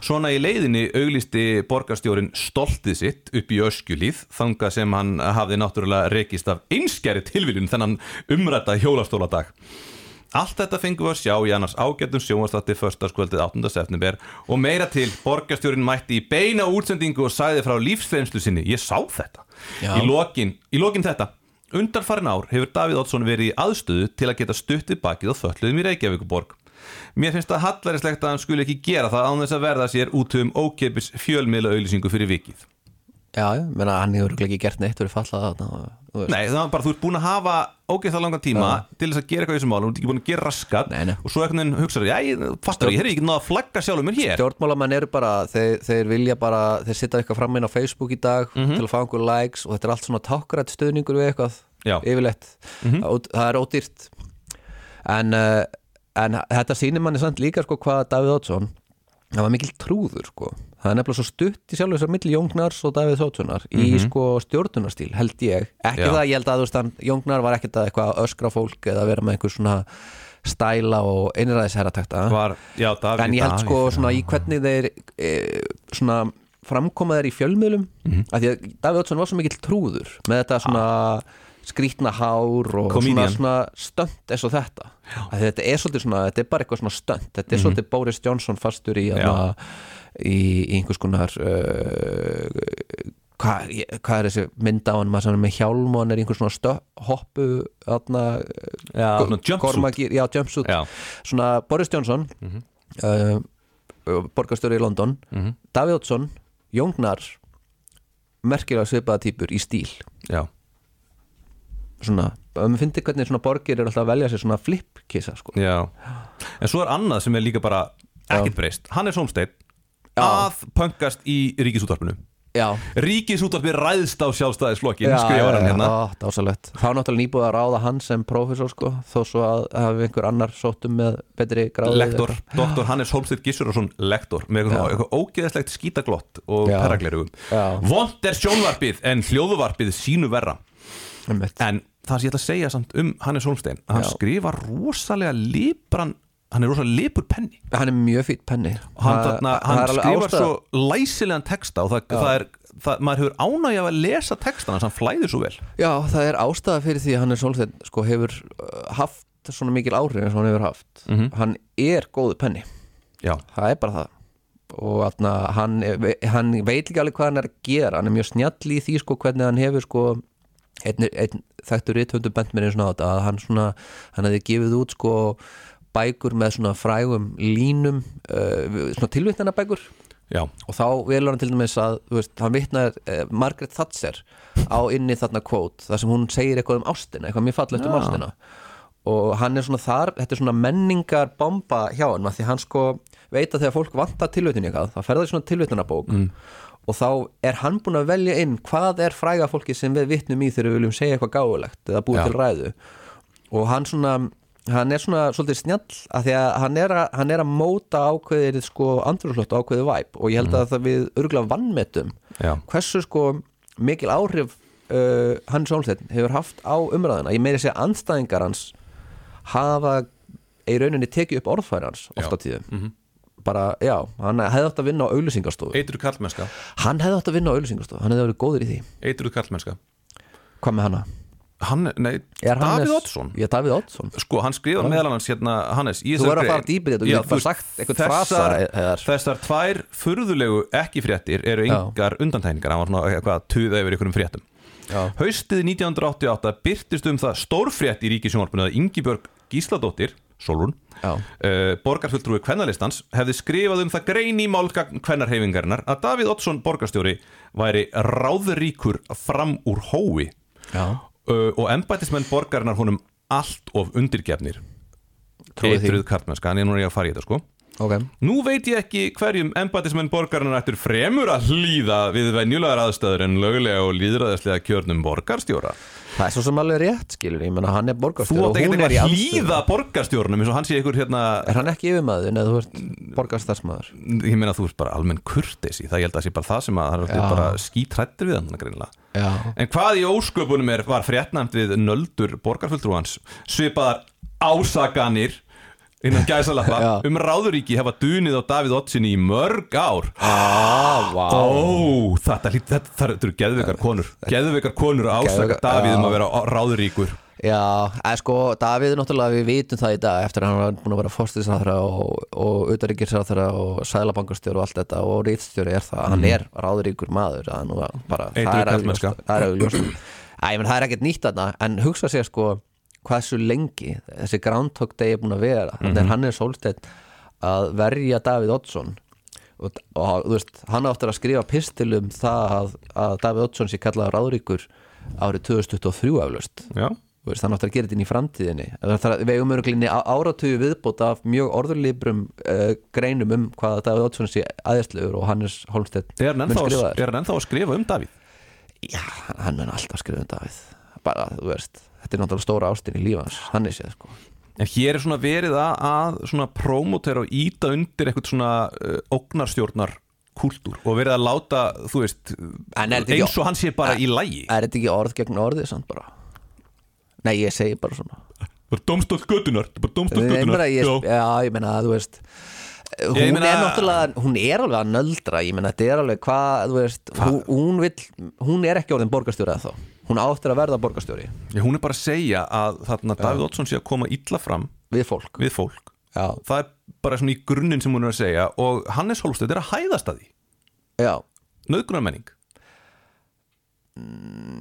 Svona í leiðinni auglisti borgarstjórin stoltið sitt upp í öskjulíð þanga sem hann hafði náttúrulega rekist af einskjæri tilviljun þennan umrætta hjólastóladag. Allt þetta fengum við að sjá í annars ágættum sjónvastatti förstaskvöldið 8. september og meira til borgarstjórin mætti í beina útsendingu og sagði frá lífsfeinslu sinni. Ég sá þetta. Í lokin, í lokin þetta. Undarfarin ár hefur Davíð Oddsson verið í aðstöðu til að geta stuttið bakið á þölluðum í Reykjavíkuborg. Mér finnst það hallaristlegt að hann skuli ekki gera það án þess að verða sér út um ókeipis fjölmiðla auðlýsingu fyrir vikið. Já, já, menna hann hefur ekki gert neitt verið fallað þú veist. Nei, það var bara, þú ert búin að hafa ógeðslega langan tíma til þess að gera eitthvað í þessum málum, þú ert ekki búin að gera raskat Nei, nei. og svo einhvern veginn hugsaður, já, ég fattar, ég hef ekki náða að flagga sjálfur mér hér. Stjórnmálamenn eru bara, þeir, þeir vilja bara þeir sitta eitthvað fram inn á Facebook í dag til að fá einhver likes og þetta er allt svona tákrætt stuðningur við eitthvað, Já. yfirleitt það, það er ódýrt en, uh, en þetta sýnir manni samt líka sko hvað Davíð Oddsson það var mikil trúður sko. Það er nefnilega svo stutt í sjálf þessar milli Jóngnars og Davíð Oddssonar í sko stjórnunarstíl held ég, ekki Já. það ég held að hann Jóngnar var ekkert að eitthvað öskra fólk eða vera með einhver svona stæla og einræðisherratakta. En ég held sko svona í hvernig þeir e, svona framkoma þeir í fjölmiðlum. Mhm. af því að Davíð Oddsson var svo mikill trúður með þetta svona skrítna hár og Comedian. svona, svona stönd eins og þetta þetta er svolítið svona, þetta er bara eitthvað svona stönd þetta er Mhm. svolítið Boris Johnson fastur í hana, í, í einhvers konar uh, hvað hva er þessi mynd á hann maður með hjálm og hann er einhvers svona stö, hoppu þarna, Já, svona jumpsuit. Gormagir, já, jumpsuit Já. svona Boris Johnson uh, borgarstjóri í London Mhm. Davíð Oddsson, Jóngnar merkilega svipaða týpur í stíl Já, svona, að maður fyndi hvernig svona borgir er alltaf að velja sér svona flip-kissa sko. En svo er annað sem er líka bara ekkert breyst. Hann er Solsteinn Já. að pöngast í ríkisútvarpinu. Já, Ríkisútvarpi ræðst á sjálfstæðisflokkin já, skrifar hann já, hérna. Dásalegt þá náttúrulega nýbúið að ráða hann sem prófessor sko, þó svo að hafi einhver annar sóttum með betri gráði Lektor, doktor Hannes Holmstedt Gissurason lektor með eitthvað, ógeðslegt skítaglott og Já. Vont er sjónvarpið en hljóðvarpið sínu verra. En það sem ég ætla að segja samt um Hannes Holmstein að hann Já. skrifar rosalega lipran hann er rosalega lipur penni. Hann er mjög fýtt penni. Hann, þarna, hann skrifar ástæða- svo læsilegan texta og það, það er það, maður hefur ánægja að lesa textana hann flæðir svo vel. Já, það er ástæða fyrir því að hann er svolítið sko hefur uh, haft svona mikil áhrif eins og hann hefur haft. Mhm. hann er góðu penni, Já, það er bara það. Og atna, hann, hann veit líka alveg hvað hann er að gera. Hann er mjög snjall í því sko hvernig hann hefur sko einn, einn þekktur rithöndu bent mér eins og nátt að hann svona hann hefði gefið út sko bækur með svona frægum línum uh, svona tilvittnana bækur. Já, og þá velur hann til dæmis að veist, hann vitnar eh, Margaret Thatcher á inni þarna kvót þar sem hún segir eitthvað um ástina eitthvað mjög fallegt um ástina. Og hann er svona þar, þetta er svona menningar bomba hjá hann, því hann sko veit að þegar fólk vantar tilvitun í eitthvað þá fer það í svona tilvitunabók mm. Og þá er hann búin að velja inn hvað er fræga fólki sem við vitnum í þegar við viljum segja eitthvað gáulegt eða búið Já. til ræðu. Og hann svona hann er svona svolítið snjall af því að hann er að, hann er að móta ákveðið sko andrúrslótt og ákveðið væp og ég held að það við örgulega vannmetum já, hversu sko mikil áhrif uh, Hans Olsteinn hefur haft á umræðina ég meiri segja andstæðingar hans hafa í rauninni tekið upp orðfæri hans ofta tíðum bara, já, hann hefði átt að vinna á auðlýsingastofu Eitruð kallmennska hann hefði átt að vinna á auðlýsingastofu, hann hefði verið góður í því Eitruð kallmennska hvað með hana? Hann, nei, Er Davíð Oddsson Já, Davíð Oddsson Sko, hann skrifa meðal hans hérna, Hannes Þú verður að fara dýpir í þetta, þú getur bara sagt einhvern frasa, þessar, Heiðar. þessar tvær furðulegu ekki fréttir eru Já. engar undantækningar hann var svona eitthvað tuða yfir einhverjum fréttum Já. Haustið 1988 byrtist um það stórfrétt í ríkisjónvarpinu að Ingibjörg Gísladóttir Solrún, Já. uh, borgarfulltrúi kvennalistans hefði skrifað um það grein í málgagn kvennarhefingarinnar að Davíð Oddsson borgarstjóri væri ráðríkur fram úr hói uh, og embættismenn borgarinnar honum allt of undirgefnir. Eitruð kartmennska, en ég nú er ég að fara í þetta sko ok. Nú veit ég ekki hverjum embætismenn borgarinnar ættur fremur að hlýða við venjulegar aðstæður en lögulega og líðræðislega kjörnum borgarstjóra. Það er svo sem alveg rétt, skilur, ég menna hann er Þú borgarstjóri átt er í að hlýða borgarstjórnum eins og hann sé ykkur hérna, Er hann ekki yfirmaður eða þú ert borgarstarsmaður? ég meina þú ert bara almenn kurteisi, það ég held að sé bara það sem að það er bara skítrættir við hann greinlega. Já. En hvað í ósköpunum er, var fréttnæmt við nöldur borgarfulltrúans? Svipaðar ásaganir innan gæsalappa. Um ráðuríki hafa dunið á Davíð Ottsinni í mörg ár. Ah, vá. Ó, þetta, þetta, þetta, eru geðveikar konur. Geðveikar konur að ásaka Davíð um að vera ráðuríkur. Já, eða sko, Davíð náttúrulega við vitum það í dag eftir að hann var búin að vera fórstisráþra og, og utaríkisráþra og og allt þetta og rítstjóri er það, hann er ráðuríkur maður bara, það er er auðvitað það er ekkert nýtt þarna en hugsa sér sko hvað svo lengi þessi Groundhog Day er búin að vera þannig er hann er sólstætt að verja Davíð Oddsson. Og, og þú veist, hann áttur að skrifa pistil um það að, að Davíð Oddsson sé kallaði ráðuríkur árið 2023 aflust veist, hann áttur að gera þetta inn í framtíðinni. Er, við eigum öruglinni áratugu viðbót af mjög orðurlíbrum uh, greinum um hvað Davíð Oddsson sé aðeinslegur og Hannes Holmstedt er hann ennþá, að- er að skrifa um Davíð? já, hann mun alltaf skrifa um Davíð. Bara, þú veist, þetta er náttúrulega stóra ástin í lífans hann er séð, sko. En hér er svona verið að, að svona promotera og íta undir eitthvað svona uh, ógnarstjórnar kúltúr og verið að láta, þú veist En eins og hann sé bara í lægi er þetta ekki orð gegn orðið samt bara? Nei, ég segi bara svona. Bara domstótt ég, Já. ég meina, þú veist hún meina- er náttúrulega, hún er alveg að nöldra ég meina, þetta er alveg hvað, þú veist hún, hún vill, hún er ekki orðin borgarstjóri eða þá, hún áttir að verða borgarstjóri. Já, hún er bara að segja að þarna Davíð Oddsson sé að koma illa fram við fólk. Við fólk. Já, það er bara svona í grunninn sem hún er að segja og Hannes Holmstedt er að hæðast að því. Já, nöðgunarmenning,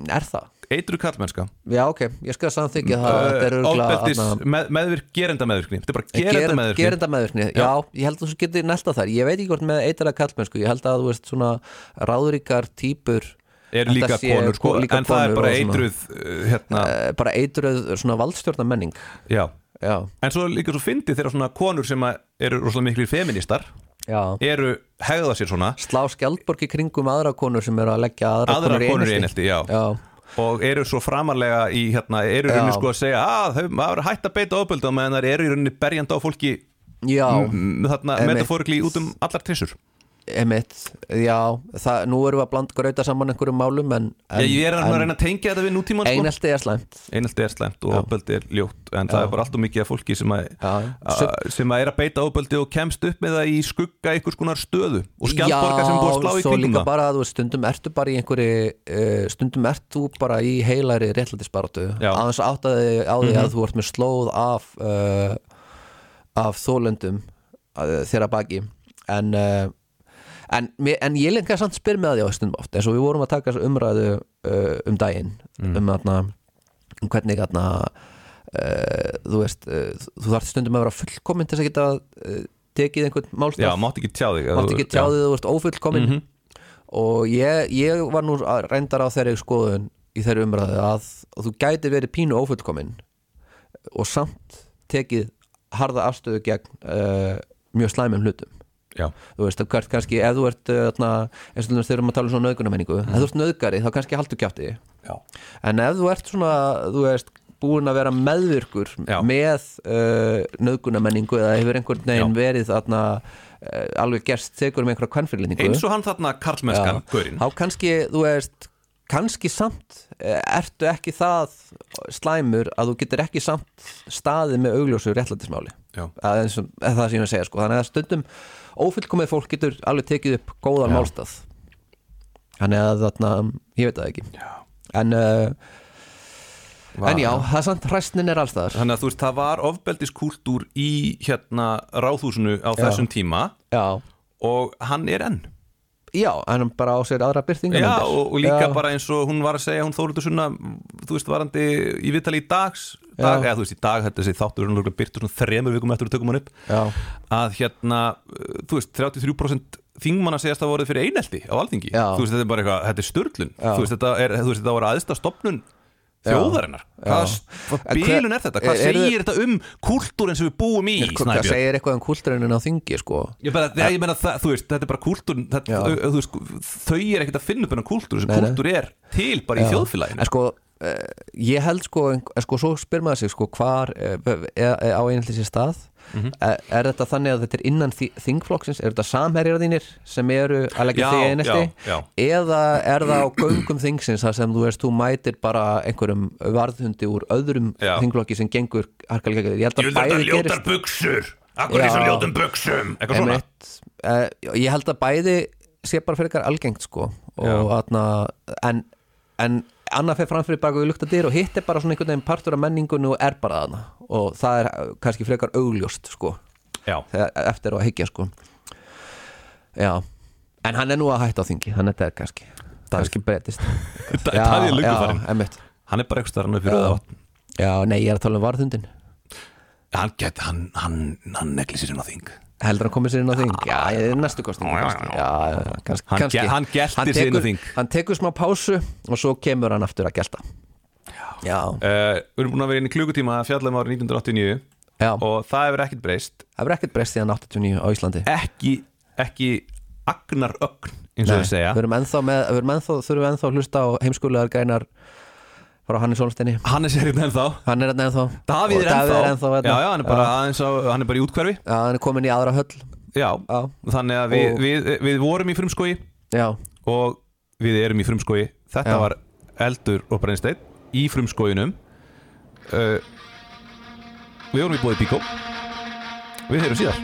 er það? Eitru kallmennska já, ok, ég skal samþykja það með, meðvirk, gerenda meðvirkni þetta er bara gerenda Gerenda meðvirkni gerenda meðvirkni, já, ég held að þú getur nelta þar ég veit ekki hvort með eitara kallmennsku ég held að þú veist svona ráðuríkar típur eru líka konur, sko, líka en það er bara eitruð uh, hérna, eh, bara eitruð svona valdstjórna menning já. Já, en svo er líka svo fyndi þegar svona konur sem eru rosalega miklir feministar já. eru hegða sér svona. Slá skjaldborg í kringum aðra konur sem eru að leggja aðra, aðrar konur í já, og eru svo framarlega í hérna, eru rauninni sko að segja að þau maður er hægt að beita ofbeldi á meðan þær eru rauninni berjandi á fólki já. þarna metaforikli út um allar trissur emitt, já það, nú erum við að blanda grauta saman einhverjum málum en, en, ég er að en reyna að tengja þetta við nútíman sko. einelti er slæmt. Einelti er slemt og ofbeldi er ljótt en það er bara allt og mikið af fólki sem að, Já. að, sem að er að beita ofbeldi og kemst upp með það í skugga einhvers konar stöðu og skjaldborgar sem búið að slá í svo kringum líka það. bara, þú veist, stundum ertu bara í einhverju uh, stundum ert þú bara í heilari réttlætisbaratu, Já. aðeins áttaði á því að þú ert með slóð af uh, af þólendum uh, þeirra baki. En uh, en, en ég lengi að samt spyr með því á stundum oft eins og við vorum að taka umræðu uh, um daginn um, þarna, um hvernig þarna, uh, þú veist uh, þú þarft stundum að vera fullkomin til að geta uh, tekið einhvern já, málstaf mátt ekki tjá þig mátt ekki tjá því þú ert ófullkomin. Mhm. og ég, ég var nú að- reyndar á þeirri skoðun í þeirri umræðu að, að þú gæti verið pínu ófullkomin og samt tekið harða afstöðu gegn uh, mjög slæmum hlutum já, þú veist, kannski, ef þú ert uh, þarna, eins og þegar við erum að tala um svona nöðgunamenningu ef þú ert nöðgari, þá kannski haltu kjátti já. en ef þú ert svona, þú veist búin að vera meðvirkur Já. með uh, nöðgunamenningu eða hefur einhvern veginn verið þarna uh, alveg gerst tegur um einhverja kvennfyrlinningu eins og hann þarna karlmennskan, gaurinn þá kannski, þú veist kannski samt eh, ertu ekki það slæmur að þú getur ekki samt staðið með augljósu réttlætismáli Já. að eins og eða það sem ég er að segja sko. þannig að stundum ófullkomið fólk getur alveg tekið upp góðan Já. málstað þannig að þarna ég veit það ekki Já. en, uh, Var- en já, það er samt hræstnin er allstaðar Þannig að þú veist, það var ofbeldiskúltúr í hérna ráðhúsinu á þessum tíma já, og hann er enn já, hann bara á sér aðra byrtingar Já, og, og líka bara eins og hún var að segja hún Þóruldur Sunna, þú veist, varandi í viðtali í dags, dag, Já. eða þú veist, í dag þetta þessi þáttur hann byrtur svona þremur vikum eftir að tökum hann upp, já, að hérna þú veist, 33% þingmanna segjast að voruð fyrir einelti á alþingi, Já. þú veist, þetta er bara eitthvað þetta er störlun, Já. þú veist, þetta er, þú veist, þetta var aðsta stopnun þjóðarinnar? Hvað, Já. hvað En hver- bílun er þetta, hvað er- segir þetta um kúltúrin sem við búum í Hvað segir eitthvað um kultúrinin á þingi sko? Ég, bara, ég, ég meina það, þú veist, þetta er bara kúltúr þetta, Já. þau, er ekkert að finna upp hennar kúltúr, þessi Nei, nei. kúltúr er til bara í þjóðfélaginu. En sko, uh, ég held sko, en sko svo spyr maður sig sko hvar uh, er, er á einhverjum sér stað Mhm. er, er þetta þannig að þetta er innan þi- þingflokksins, er þetta samherjar þínir sem eru að leggja Já, þig já, já. eða er það á göngum þingsins þar sem þú veist, þú mætir bara einhverjum varðhundi úr öðrum Já. þingflokki sem gengur harkalega, ég held að bæði gerist buksur svona. Einmitt, uh, ég held að bæði sé bara fyrir eitthvað algengt sko. Og atna, en, en annað fyrir framfyrir baka við lukta dyr og hitt er bara svona einhvern veginn partur af menningunni og er bara þarna. Og það er eh, kannski frekar augljóst sko. Já, þegar, eftir að higgja sko. Já. En hann er nú að hætta á þingi, hann er þetta kannski. Kannski breytist. Það það er farin einmitt. Hann er bara eitthvað starf fyrir Já. það já, nei, ég er að tala um varðhundin Hann hann, hann, hann negli sér inn á þing heldur hann komið sér inn á þing? Já, ég er næstu kostning Hann Hann sig inn á þing. hann tekur smá pásu og svo kemur hann aftur að gelta. Já, uh, Við erum búin að vera inn í klukutíma að fjalla um árið 1989 já. og það hefur ekkert breyst. Það verður ekkert breyst síðan 89 á Íslandi. Ekki, ekki agnar ögn eins og þau segja. við erum ennþá með, við erum ennþá, þurfum ennþá að hlusta á heimskulegar greinar frá Hannes Solsteini Hannes er hérna ennþá. Hann er hérna ennþá. Davíð Og er ennþá, er ennþá hérna. já, já, hann, er bara, aðeins á, hann er bara í útkverfi já, hann er komin í aðra höll. Já, Já. þannig að við, Og- við, við vorum í frumskói já, og við erum í frumskói þetta Já. var eldur og brennsteinn í frumskóinum uh, við vorum í bóði Bíkó við heyrum síðar